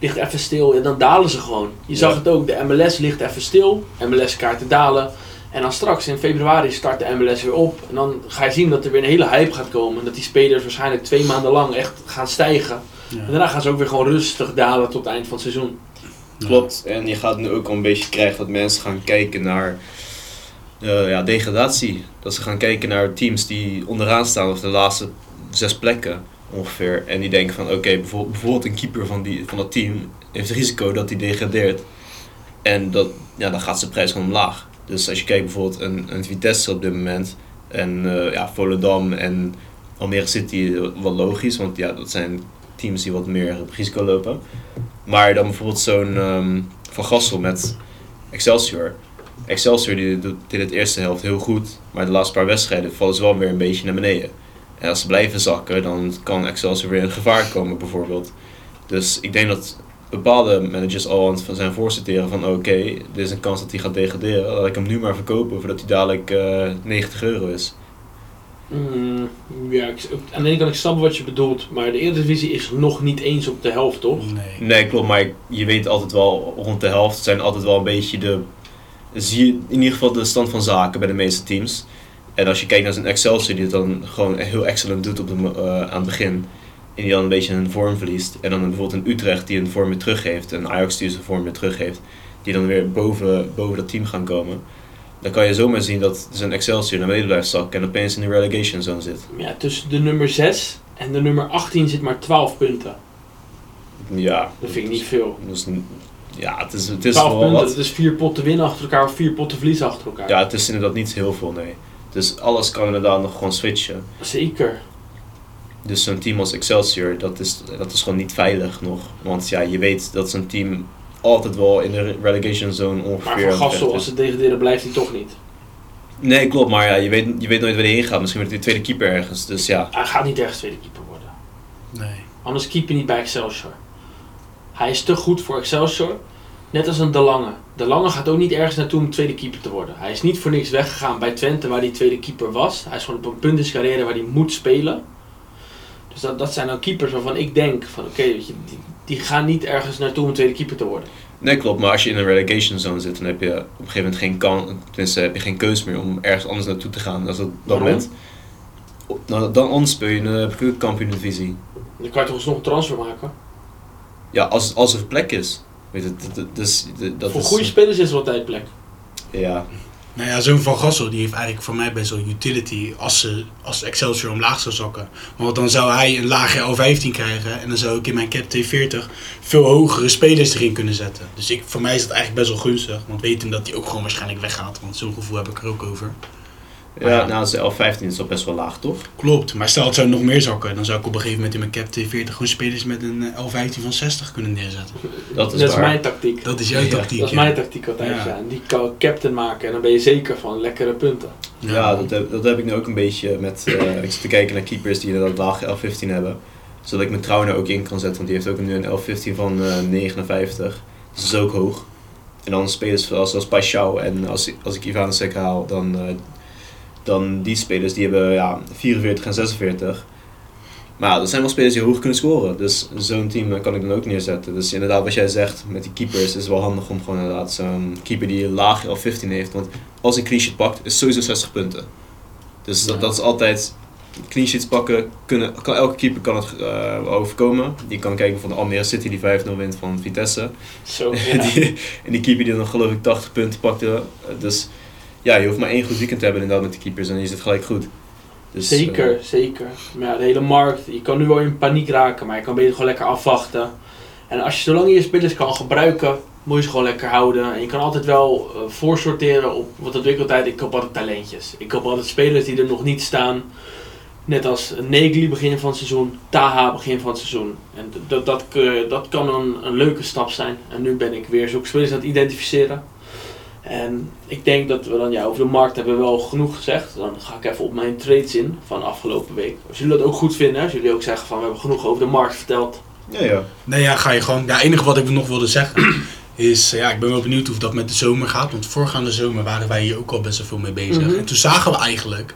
ligt even stil en dan dalen ze gewoon. Je zag het ook, de MLS ligt even stil, MLS-kaarten dalen. En dan straks in februari start de MLS weer op. En dan ga je zien dat er weer een hele hype gaat komen. En dat die spelers waarschijnlijk twee maanden lang echt gaan stijgen. En daarna gaan ze ook weer gewoon rustig dalen tot het eind van het seizoen. Klopt. En je gaat nu ook al een beetje krijgen dat mensen gaan kijken naar eh, ja, degradatie. Dat ze gaan kijken naar teams die onderaan staan of de laatste zes plekken ongeveer. En die denken van oké, bijvoorbeeld, bijvoorbeeld een keeper van, die, van dat team heeft het risico dat hij degradeert. En dat, ja, dan gaat zijn prijs gewoon omlaag. Dus als je kijkt bijvoorbeeld een, een Vitesse op dit moment en eh, ja, Volendam en Almere City, eh, wat logisch, want ja, dat zijn teams die wat meer op risico lopen. Maar dan bijvoorbeeld zo'n ehm, Van Gassel met Excelsior. Excelsior die doet dit het eerste helft heel goed, maar de laatste paar wedstrijden vallen ze wel weer een beetje naar beneden. En als ze blijven zakken, dan kan Excelsior weer in gevaar komen bijvoorbeeld. Dus ik denk dat bepaalde managers al aan het zijn voorsorteren van oké, dit is een kans dat hij gaat degraderen. Laat ik hem nu maar verkopen voordat hij dadelijk eh 90 euro is. Mm, ja, ik, aan de ene kant ik snap wat je bedoelt, maar de Eredivisie is nog niet eens op de helft, toch? Nee. Nee, klopt, maar je weet altijd wel, rond de helft zijn altijd wel een beetje de, zie je in ieder geval de stand van zaken bij de meeste teams. En als je kijkt naar zo'n Excelsior die het dan gewoon heel excellent doet op de, eh, aan het begin, die dan een beetje een vorm verliest, en dan bijvoorbeeld een Utrecht die een vorm weer teruggeeft, en Ajax die zijn vorm weer teruggeeft, die dan weer boven, boven dat team gaan komen, dan kan je zomaar zien dat zo'n Excelsior naar beneden blijft zakken en opeens in de relegation zone zit. Ja, tussen de nummer 6 en de nummer 18 zit maar 12 punten. Ja, Dat vind ik niet veel. dat is, n- ja, het is, het is 12 wel punten, wat. dat is 4 potten winnen achter elkaar of 4 potten verliezen achter elkaar. Ja, het is inderdaad niet heel veel, nee. Dus alles kan inderdaad nog gewoon switchen. Zeker. Dus zo'n team als Excelsior, dat is, dat is gewoon niet veilig nog. Want ja, je weet dat zo'n team altijd wel in de relegation zone ongeveer... Maar Gassel, vechten als ze degraderen, blijft hij toch niet. Nee, klopt, maar ja, je weet, je weet nooit waar hij heen gaat. Misschien wordt hij tweede keeper ergens. Dus ja, Hij gaat niet ergens tweede keeper worden. Nee. Anders keep je niet bij Excelsior. Hij is te goed voor Excelsior. Net als een De Lange. De Lange gaat ook niet ergens naartoe om tweede keeper te worden. Hij is niet voor niks weggegaan bij Twente waar hij tweede keeper was. Hij is gewoon op een punt in zijn carrière waar hij moet spelen. Dus dat, dat zijn dan keepers waarvan ik denk van oké, weet je, die, die gaan niet ergens naartoe om tweede keeper te worden. nee, klopt. Maar als je in een relegation zone zit, dan heb je op een gegeven moment geen kan, tenminste heb je geen keus meer om ergens anders naartoe te gaan. Als dat Waarom? moment. Dan, dan anders speel je in de kampioen-divisie. Dan kan je toch eens nog een transfer maken. Ja, als, als er plek is. Weet je, dat, dat, dat voor is, goede spelers is er altijd plek. Ja, Nou ja, zo'n Van Gassel die heeft eigenlijk voor mij best wel utility als, ze, als Excelsior omlaag zou zakken. Want dan zou hij een lage L15 krijgen en dan zou ik in mijn cap T40 veel hogere spelers erin kunnen zetten. Dus ik, voor mij is dat eigenlijk best wel gunstig, want weten dat hij ook gewoon waarschijnlijk weggaat. Want zo'n gevoel heb ik er ook over. Ja nou, de L15 is al best wel laag, toch? Klopt, maar stel het zou nog meer zakken, dan zou ik op een gegeven moment in mijn cap T40 gewoon spelers met een eh, L15 van 60 kunnen neerzetten. Dat is Dat is mijn tactiek. Dat is jouw Ja, tactiek. Dat is ja. mijn tactiek altijd. Ja. Die kan ik captain maken en dan ben je zeker van lekkere punten. Ja, dat heb, dat heb ik nu ook een beetje met... eh, ik zit te kijken naar keepers die dat lage L15 hebben. Zodat ik mijn Trouwen ook in kan zetten, want die heeft ook nu een L15 van eh 59. Dus dat is ook hoog. En dan spelers zoals, zoals Paixão en als, ik- als ik Ivan Sek haal, dan, eh, dan die spelers die hebben ja, 44 en 46. Maar ja, dat zijn wel spelers die hoog kunnen scoren. Dus zo'n team eh, kan ik dan ook neerzetten. Dus inderdaad, wat jij zegt met die keepers, is het wel handig om gewoon inderdaad zo'n keeper die een laag L15 heeft. Want als hij een clean sheet pakt, is sowieso 60 punten. Dus dat, dat is altijd clean sheets pakken. Kunnen, kan, elke keeper kan het eh, overkomen. Die kan kijken van de Almere City die 5-0 wint van Vitesse. Zo, ja. die, en die keeper die dan geloof ik 80 punten pakte. Dus ja, je hoeft maar één goed weekend te hebben inderdaad met die keepers en je zit gelijk goed. Dus, zeker, eh, zeker. Maar ja, de hele markt, je kan nu wel in paniek raken, maar je kan beter gewoon lekker afwachten. En als je zolang je je spelers kan gebruiken, moet je ze gewoon lekker houden. En je kan altijd wel eh, voorsorteren op, wat dat doe ik altijd, ik koop altijd talentjes. Ik koop altijd spelers die er nog niet staan. Net als Negli begin van het seizoen, Taha begin van het seizoen. En dat, dat, kun- dat kan een, een leuke stap zijn. En nu ben ik weer zo'n spelers aan het identificeren. En ik denk dat we dan, ja, over de markt hebben we wel genoeg gezegd. Dan ga ik even op mijn trades in van afgelopen week. Als jullie dat ook goed vinden, als jullie ook zeggen van we hebben genoeg over de markt verteld. Ja, ja. Nee, ja, ga je gewoon. Ja, het enige wat ik nog wilde zeggen is, eh, ja, ik ben wel benieuwd hoe dat met de zomer gaat. Want voorgaande zomer waren wij hier ook al best wel veel mee bezig. Mhm. En toen zagen we eigenlijk,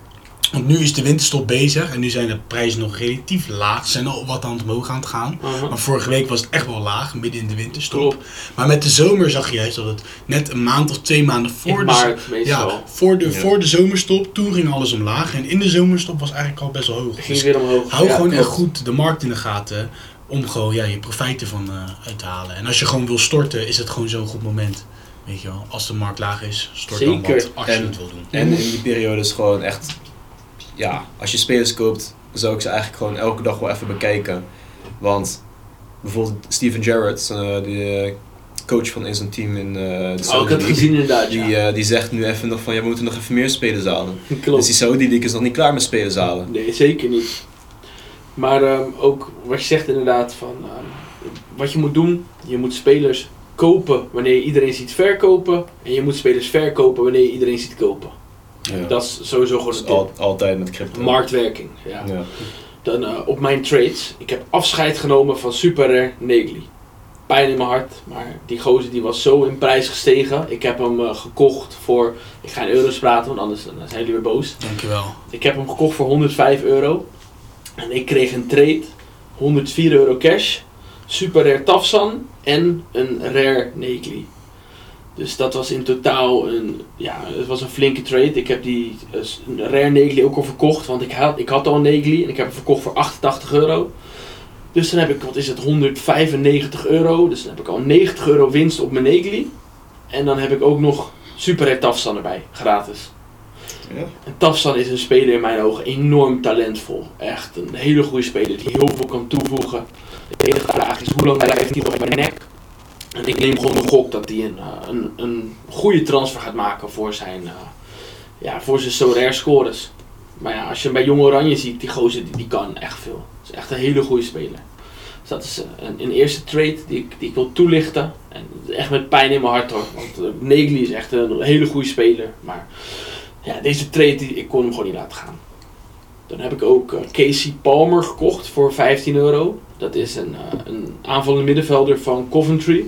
want nu is de winterstop bezig en nu zijn de prijzen nog relatief laag. Ze zijn al wat aan het omhoog aan het gaan. Maar vorige week was het echt wel laag, midden in de winterstop. Klopt. Maar met de zomer zag je juist dat het net een maand of twee maanden voor In de, maart ja, voor, de, Ja. voor de zomerstop, toen ging alles omlaag. En in de zomerstop was eigenlijk al best wel hoog. Het Dus ging weer omhoog. hou Ja, gewoon echt goed de markt in de gaten om gewoon ja, je profijten van eh, uit te halen. En als je gewoon wil storten, is het gewoon zo'n goed moment. Weet je wel, als de markt laag is, stort dan wat als je En- het wil doen. En in die periode is gewoon echt, ja, als je spelers koopt, zou ik ze eigenlijk gewoon elke dag wel even bekijken. Want bijvoorbeeld Steven Gerrard, eh, de eh, coach van in zijn team in eh de Oh, ik Saudi het League, gezien inderdaad, die, ja. die zegt nu even nog van, ja, we moeten nog even meer spelers halen. Klopt. Dus die Saudi League is nog niet klaar met spelers halen. Nee, zeker niet. Maar ehm, ook wat je zegt inderdaad van ehm, wat je moet doen, je moet spelers kopen wanneer je iedereen ziet verkopen en je moet spelers verkopen wanneer je iedereen ziet kopen. Ja. Dat is sowieso gewoon een al- altijd met crypto. Marktwerking. Ja. Ja. Dan eh, op mijn trades. Ik heb afscheid genomen van Super Rare Negli. Pijn in mijn hart, maar die gozer die was zo in prijs gestegen. Ik heb hem eh, gekocht voor. Ik ga in euro's praten, want anders dan zijn jullie weer boos. Dankjewel. Ik heb hem gekocht voor 105 euro. En ik kreeg een trade. 104 euro cash. Super rare Tafsan. En een rare Negli. Dus dat was in totaal een, ja, het was een flinke trade. Ik heb die eh, rare Negli ook al verkocht. Want ik had, ik had al een Negli en ik heb hem verkocht voor 88 euro. Dus dan heb ik, wat is het, 195 euro. Dus dan heb ik al 90 euro winst op mijn Negli. En dan heb ik ook nog Super rare Tafsan erbij, gratis. Ja. En Tafsan is een speler in mijn ogen enorm talentvol. Echt een hele goede speler die heel veel kan toevoegen. De enige vraag is hoe lang blijft hij op mijn nek? En ik neem gewoon de gok dat hij een, eh, een, een goede transfer gaat maken voor zijn, eh, ja, voor zijn scores. Maar ja, als je hem bij Jong Oranje ziet, die gozer die, kan echt veel. Het is echt een hele goede speler. Dus dat is eh, een, een eerste trade die ik, die ik wil toelichten. En echt met pijn in mijn hart hoor. Want uh, Negli is echt een hele goede speler. Maar ja, deze trade, die, ik kon hem gewoon niet laten gaan. Dan heb ik ook Casey Palmer gekocht voor 15 euro. Dat is een, eh, een aanvallende middenvelder van Coventry.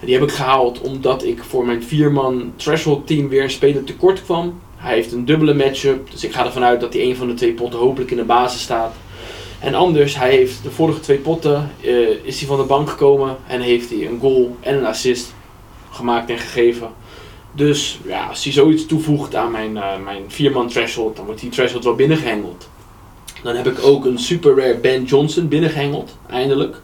En die heb ik gehaald omdat ik voor mijn vierman threshold team weer een speler tekort kwam. Hij heeft een dubbele matchup, dus ik ga ervan uit dat hij een van de twee potten hopelijk in de basis staat. En anders, hij heeft de vorige twee potten, eh, is hij van de bank gekomen en heeft hij een goal en een assist gemaakt en gegeven. Dus ja, als hij zoiets toevoegt aan mijn, eh, mijn vierman threshold, dan wordt die threshold wel binnengehengeld. Dan heb ik ook een super rare Ben Johnson binnengehengeld, eindelijk.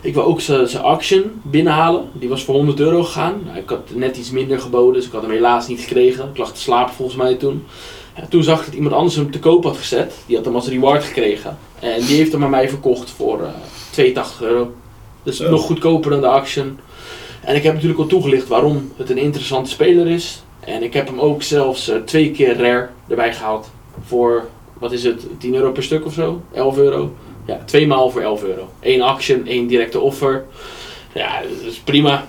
Ik wil ook zijn zijn auction binnenhalen. Die was voor 100 euro gegaan. Nou, ik had net iets minder geboden, dus ik had hem helaas niet gekregen. Ik lag te slapen volgens mij toen. Toen zag ik dat iemand anders hem te koop had gezet. Die had hem als reward gekregen. En die heeft hem aan mij verkocht voor eh 82 euro. Dus Zo. nog goedkoper dan de auction. En ik heb natuurlijk al toegelicht waarom het een interessante speler is. En ik heb hem ook zelfs eh, twee keer rare erbij gehaald. Voor, wat is het, 10 euro per stuk of zo? 11 euro? Ja, twee maal voor 11 euro. Eén auction, één directe offer. Ja, dat is prima.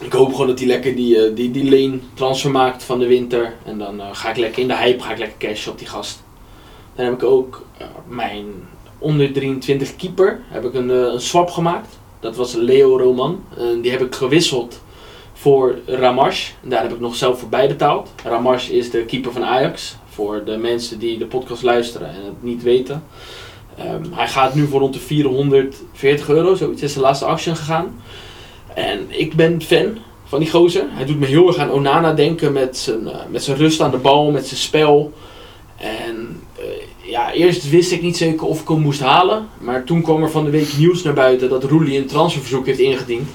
Ik hoop gewoon dat hij lekker die, eh, die, die lane transfer maakt van de winter. En dan eh, ga ik lekker in de hype, ga ik lekker cash op die gast. Dan heb ik ook eh, mijn onder 23 keeper. Heb ik een, een swap gemaakt. Dat was Leo Roman. Die heb ik gewisseld voor Ramash. Daar heb ik nog zelf voor bijbetaald. Ramash is de keeper van Ajax. Voor de mensen die de podcast luisteren en het niet weten. Ehm, hij gaat nu voor rond de 440 euro, zoiets is de laatste auction gegaan. En ik ben fan van die gozer. Hij doet me heel erg aan Onana denken met zijn, eh, met zijn rust aan de bal, met zijn spel. En eh, ja, eerst wist ik niet zeker of ik hem moest halen. Maar toen kwam er van de week nieuws naar buiten dat Roelie een transferverzoek heeft ingediend.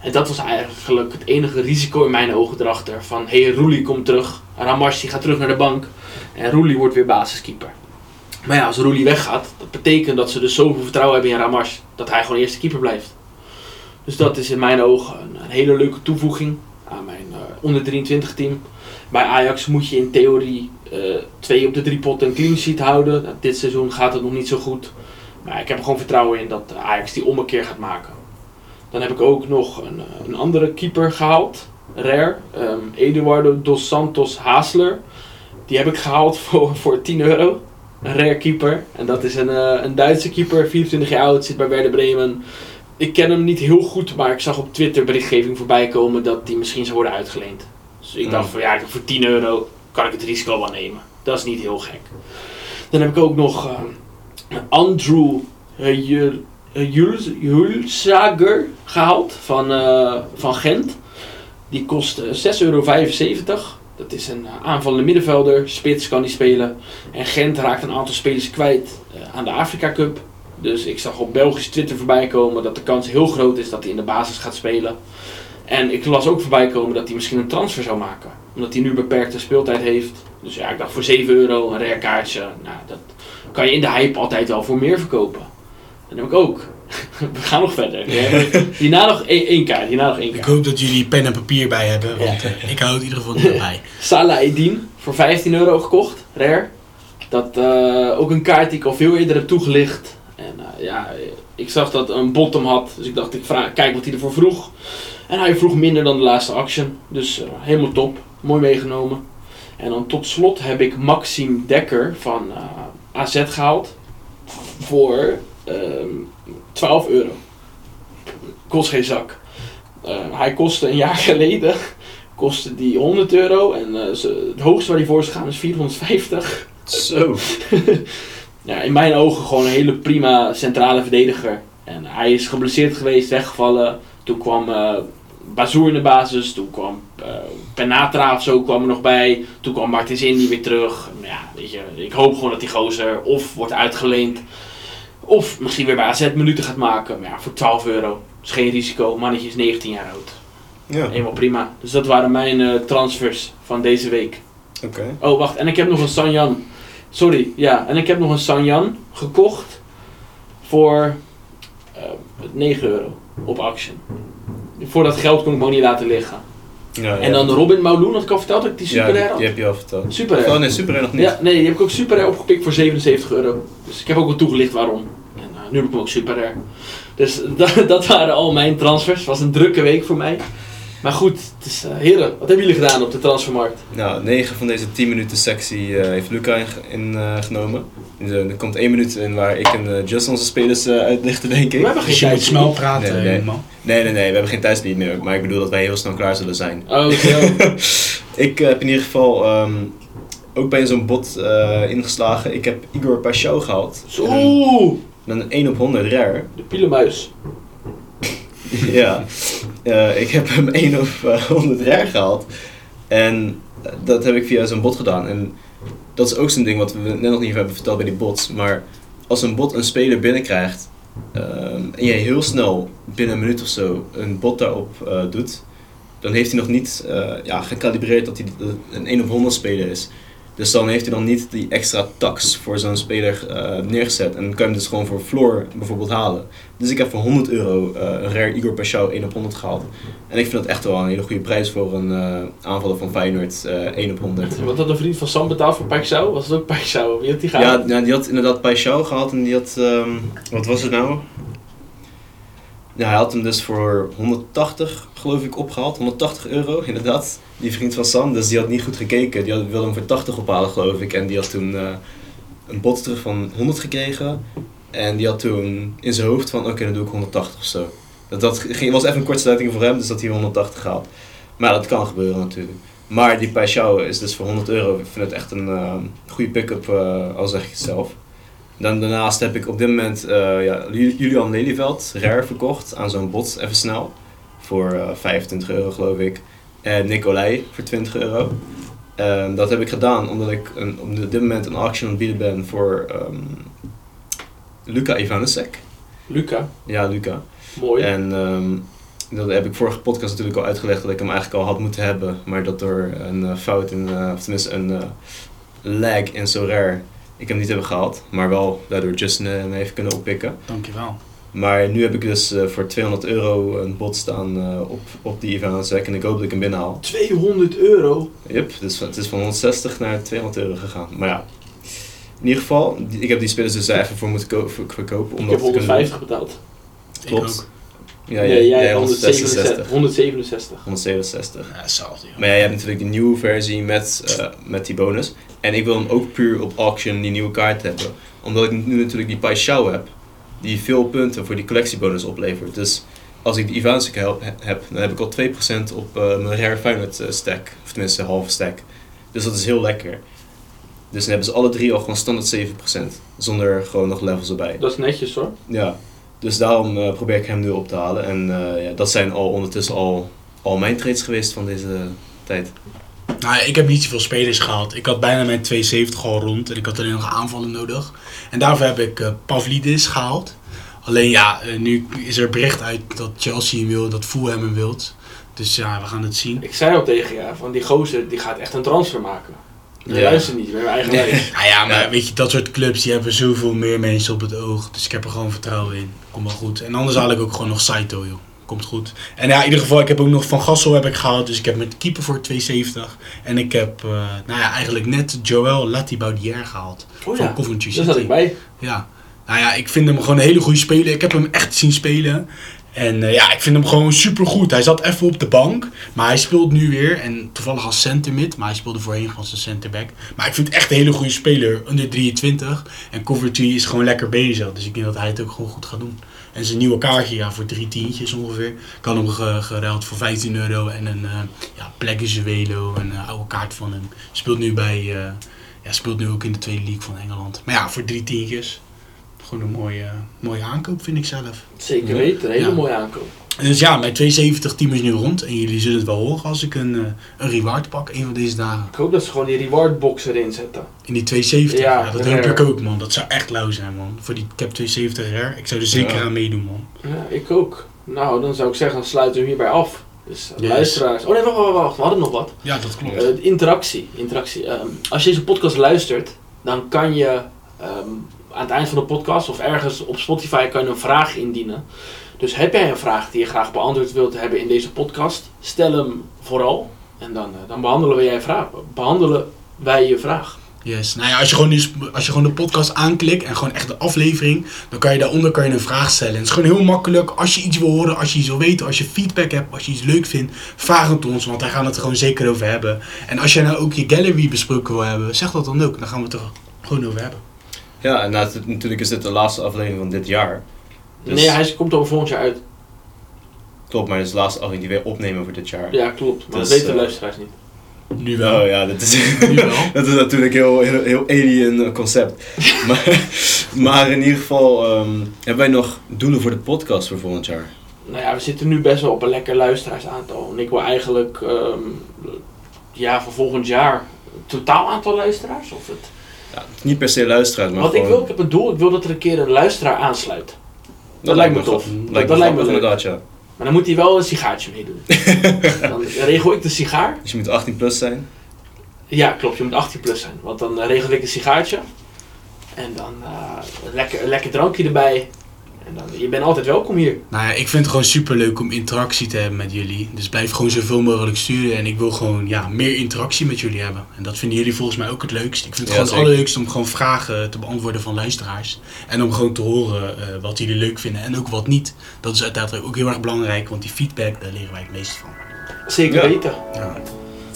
En dat was eigenlijk het enige risico in mijn ogen erachter. Van hé, hey, Roelie komt terug. Ramash die gaat terug naar de bank. En Roelie wordt weer basiskeeper. Maar ja, als Roelie weggaat, dat betekent dat ze dus zoveel vertrouwen hebben in Ramash. Dat hij gewoon eerste keeper blijft. Dus dat is in mijn ogen een, hele leuke toevoeging aan mijn eh, onder 23 team. Bij Ajax moet je in theorie eh, twee op de drie potten een clean sheet houden. Nou, dit seizoen gaat het nog niet zo goed. Maar ik heb er gewoon vertrouwen in dat Ajax die ommekeer gaat maken. Dan heb ik ook nog een, een andere keeper gehaald. rare. Ehm, Eduardo dos Santos Haasler. Die heb ik gehaald voor, voor 10 euro. Een rare keeper. En dat is een, eh, een Duitse keeper, 24 jaar oud, zit bij Werder Bremen. Ik ken hem niet heel goed, maar ik zag op Twitter berichtgeving voorbij komen dat hij misschien zou worden uitgeleend. Dus ik dacht van ja, voor 10 euro kan ik het risico wel nemen. Dat is niet heel gek. Dan heb ik ook nog ehm, Andrew Jul- Juls- Julsager gehaald van, eh, van Gent. Die kost eh, 6,75 euro. Dat is een aanvallende middenvelder. Spits kan die spelen. En Gent raakt een aantal spelers kwijt eh, aan de Afrika Cup. Dus ik zag op Belgisch Twitter voorbij komen dat de kans heel groot is dat hij in de basis gaat spelen. En ik las ook voorbij komen dat hij misschien een transfer zou maken. Omdat hij nu beperkte speeltijd heeft. Dus ja, ik dacht voor 7 euro een rare kaartje. Nou, dat kan je in de hype altijd wel voor meer verkopen. Dat heb ik ook. We gaan nog verder. Hierna nog één, één kaart. Hierna nog één Ik kaart. hoop dat jullie pen en papier bij hebben, want Ja. eh, ik hou het in ieder geval niet bij. Salah Edin voor 15 euro gekocht, rare. Dat eh, ook een kaart die ik al veel eerder heb toegelicht. En eh, ja, ik zag dat een bottom had, dus ik dacht ik vraag, kijk wat hij ervoor vroeg. En hij vroeg minder dan de laatste action, dus helemaal top, mooi meegenomen. En dan tot slot heb ik Maxime Dekker van AZ gehaald voor ehm 12 euro. Kost geen zak. Eh, hij kostte een jaar geleden kostte die 100 euro en eh, ze- het hoogste waar hij voor is gegaan is 450. Zo. Ja, in mijn ogen gewoon een hele prima centrale verdediger. En hij is geblesseerd geweest, weggevallen. Toen kwam eh Bazoer in de basis, toen kwam eh Penatra of zo kwam er nog bij. Toen kwam Martins Indy weer terug. Ja, weet je, ik hoop gewoon dat die gozer of wordt uitgeleend. Of misschien weer bij AZ minuten gaat maken. Maar ja, voor 12 euro. is geen risico. Mannetje is 19 jaar oud. Ja, Helemaal prima. Dus dat waren mijn eh, transfers van deze week. oké. Oh, wacht. En ik heb nog een Sanjan. Sorry, ja. En ik heb nog een Sanjan gekocht voor eh 9 euro op Action. Voor dat geld kon ik me ook niet laten liggen. Ja, En dan Robin Mauloon, had ik al verteld dat ik die Ja, super die, had. die heb je al verteld. Super Oh nee, super nog niet. Ja, nee, die heb ik ook super opgepikt voor 77 euro. Dus ik heb ook wel toegelicht waarom. En eh, nu heb ik hem ook super. Dus dat, dat waren al mijn transfers. Het was een drukke week voor mij. Maar goed, het is, eh, heren, wat hebben jullie gedaan op de transfermarkt? Nou, 9 van deze 10 minuten sectie eh, heeft Luca ingenomen. In, eh, genomen. Dus, eh, er komt 1 minuut in waar ik en Just onze spelers uitlichten, denk We ik. hebben geen tijd. snel praten, Nee, nee. man. Nee, nee, nee, we hebben geen tijdslied meer. Maar ik bedoel dat wij heel snel klaar zullen zijn. Oh. Ik heb in ieder geval ehm, ook bij zo'n bot eh, ingeslagen. Ik heb Igor Pashao gehaald. Oeh, Dan een 1 op 100 rare. de pielenmuis. ja, Eh, ik heb hem 1 op eh, 100 rare gehaald. En eh, dat heb ik via zo'n bot gedaan. En dat is ook zo'n ding wat we net nog niet hebben verteld bij die bots. Maar als een bot een speler binnenkrijgt ehm, en jij heel snel binnen een minuut of zo een bot daarop doet, dan heeft hij nog niet ja, gecalibreerd dat hij een 1 op 100 speler is. Dus dan heeft hij dan niet die extra tax voor zo'n speler eh, neergezet. En dan kan je hem dus gewoon voor floor bijvoorbeeld halen. Dus ik heb voor 100 euro eh, een rare Igor Pashao 1 op 100 gehaald. En ik vind dat echt wel een hele goede prijs voor een eh, aanvaller van Feyenoord eh 1 op 100. Wat had een vriend van Sam betaald voor Paixão? Was het ook Paixão? Wie had die gehaald? Ja, ja, die had inderdaad Pashao gehaald en die had, ehm, wat was het nou? Ja, hij had hem dus voor 180 geloof ik opgehaald, 180 euro inderdaad. Die vriend van Sam, dus die had niet goed gekeken. Die had, wilde hem voor 80 ophalen geloof ik. En die had toen eh, een bod terug van 100 gekregen. En die had toen in zijn hoofd van oké, dan doe ik 180 of zo. Dat, dat ging, was even een kortsluiting voor hem, dus dat hij 180 gehaald. Maar dat kan gebeuren natuurlijk. Maar die Pashao is dus voor 100 euro. Ik vind het echt een eh, goede pick-up, eh, al zeg ik het zelf. Dan daarnaast heb ik op dit moment eh, ja, Ju- Julian Lelyveld, rare, verkocht aan zo'n bot, even snel. Voor eh 25 euro geloof ik. En Nicolai voor 20 euro. Ehm, dat heb ik gedaan omdat ik een, op dit moment een auction aan het bieden ben voor ehm Luca Ivanusek. Luca, Ja, Luca. mooi. En ehm, dat heb ik vorige podcast natuurlijk al uitgelegd dat ik hem eigenlijk al had moeten hebben. Maar dat door een eh, fout, in, eh, of tenminste een eh, lag in zo rare, ik hem niet heb gehaald. Maar wel daardoor Justin eh, hem heeft kunnen oppikken. Dankjewel. Maar nu heb ik dus eh, voor 200 euro een bot staan eh, op, op die Ivan Zek en ik hoop dat ik hem binnenhaal. 200 euro. Yep, dus het is van 160 naar 200 euro gegaan. Maar ja, in ieder geval, die- ik heb die spelers dus even voor moeten ko- ver- verkopen. Ik Om heb dat te kunnen 150 betaald. Klopt. Ik ook. Ja, nee, jij jij 167. 167. 167. Ja, hetzelfde. Maar ja, je hebt natuurlijk die nieuwe versie met, eh, met die bonus. En ik wil hem ook puur op auction die nieuwe kaart hebben. Omdat ik nu natuurlijk die Pai Shao heb. Die veel punten voor die collectiebonus oplevert. Dus als ik die Ivansik heb, heb, dan heb ik al 2% op eh, mijn Rare Feyenoord eh, stack. Of tenminste halve stack. Dus dat is heel lekker. Dus dan hebben ze alle drie al gewoon standaard 7%. Zonder gewoon nog levels erbij. Dat is netjes hoor. Ja, dus daarom eh, probeer ik hem nu op te halen. En ja, dat zijn al ondertussen al, al mijn trades geweest van deze tijd. Nou, ik heb niet zoveel spelers gehaald. Ik had bijna mijn 72 al rond en ik had alleen nog aanvallen nodig. En daarvoor heb ik eh, Pavlidis gehaald. Alleen ja, eh, nu is er bericht uit dat Chelsea hem wil, dat Fulham hem wilt. Dus ja, we gaan het zien. Ik zei al tegen je, van die gozer die gaat echt een transfer maken. Ja. luistert niet, we hebben eigen. Nou ja, maar Ja. weet je, dat soort clubs die hebben zoveel meer mensen op het oog. Dus ik heb er gewoon vertrouwen in. Komt wel goed. En anders haal ik ook gewoon nog Saito, joh. Komt goed. En ja, in ieder geval, ik heb ook nog Van Gassel heb ik gehaald. Dus ik heb met keeper voor 270. En ik heb, eh, nou ja, eigenlijk net Joel Latibaudier gehaald. Oh van ja, Coventry daar City. zat ik bij. Ja. Nou ja, ik vind hem gewoon een hele goede speler. Ik heb hem echt zien spelen. En eh, ja, ik vind hem gewoon super goed. Hij zat even op de bank, maar hij speelt nu weer. En toevallig als center mid, maar hij speelde voorheen als een centerback. Maar ik vind het echt een hele goede speler, onder 23. En Coventry is gewoon lekker bezig. Dus ik denk dat hij het ook gewoon goed gaat doen. En zijn nieuwe kaartje, ja, voor drie tientjes ongeveer. Had hem ge- geruild voor 15 euro. En een uh, ja, Pleguezuelo, een eh, oude kaart van hem. Speelt nu bij, eh, ja, speelt nu ook in de tweede league van Engeland. Maar ja, voor drie tientjes. Gewoon een mooie, mooie aankoop, vind ik zelf. Zeker weten, een hele Ja. mooie aankoop. Dus ja, mijn 270 team is nu rond. En jullie zullen het wel horen als ik een, eh, een reward pak, een van deze dagen. Ik hoop dat ze gewoon die reward box erin zetten. In die 270, Ja, ja, dat hoop ik ook, man. Dat zou echt lauw zijn, man. Voor die cap 270 rare. Ik zou er zeker Ja. aan meedoen, man. Ja, ik ook. Nou, dan zou ik zeggen, dan sluiten we hem hierbij af. Dus eh, Yes. luisteraars. Oh nee, wacht, wacht, wacht. We hadden nog wat. Ja, dat klopt. Eh, interactie. interactie. Ehm, als je deze podcast luistert, dan kan je ehm, aan het eind van de podcast of ergens op Spotify kan je een vraag indienen. Dus heb jij een vraag die je graag beantwoord wilt hebben in deze podcast, stel hem vooral. En dan, eh, dan behandelen, we jij vraag, behandelen wij je vraag. Yes. Nou ja, als je, gewoon die, als je gewoon de podcast aanklikt en gewoon echt de aflevering, dan kan je daaronder kan je een vraag stellen. En het is gewoon heel makkelijk. Als je iets wil horen, als je iets wil weten, als je feedback hebt, als je iets leuk vindt, vraag het ons, want wij gaan het er gewoon zeker over hebben. En als jij nou ook je gallery besproken wil hebben, zeg dat dan ook. Dan gaan we het er gewoon over hebben. Ja, en nat- natuurlijk is dit de laatste aflevering van dit jaar. Dus- Nee, hij komt over volgend jaar uit. Klopt, maar dit is de laatste aflevering die wij opnemen voor dit jaar. Ja, klopt. Maar Dus, dat weten de eh, luisteraars niet. Nu wel. Oh ja, dat is, Nu wel. dat is natuurlijk heel, heel, heel alien eh, concept. maar, maar in ieder geval ehm, hebben wij nog doelen voor de podcast voor volgend jaar. Nou ja, we zitten nu best wel op een lekker luisteraarsaantal. En ik wil eigenlijk, ehm, ja, voor volgend jaar, totaal aantal luisteraars? Of het... Ja, niet per se luisteraars, maar Wat ik wil, ik heb een doel, ik wil dat er een keer een luisteraar aansluit. dat lijkt me tof. Lijkt Dat me lijkt me inderdaad, ja. Maar dan moet hij wel een sigaartje meedoen. dan regel ik de sigaar. Dus je moet 18 plus zijn. Ja, klopt, je moet 18 plus zijn. Want dan regel ik een sigaartje. En dan eh, een, lekker, een lekker drankje erbij. En dan, je bent altijd welkom hier. Nou ja, ik vind het gewoon super leuk om interactie te hebben met jullie. Dus blijf gewoon zoveel mogelijk sturen. En ik wil gewoon ja, meer interactie met jullie hebben. En dat vinden jullie volgens mij ook het leukst. Ik vind het Ja, gewoon het allerleukst om gewoon vragen te beantwoorden van luisteraars. En om gewoon te horen eh, wat jullie leuk vinden en ook wat niet. Dat is uiteindelijk ook heel erg belangrijk, want die feedback, daar leren wij het meest van. Zeker Ja. weten. Ja.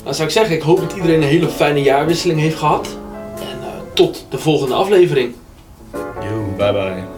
Dan zou ik zeggen, ik hoop dat iedereen een hele fijne jaarwisseling heeft gehad. En eh, tot de volgende aflevering. Yo. Bye bye.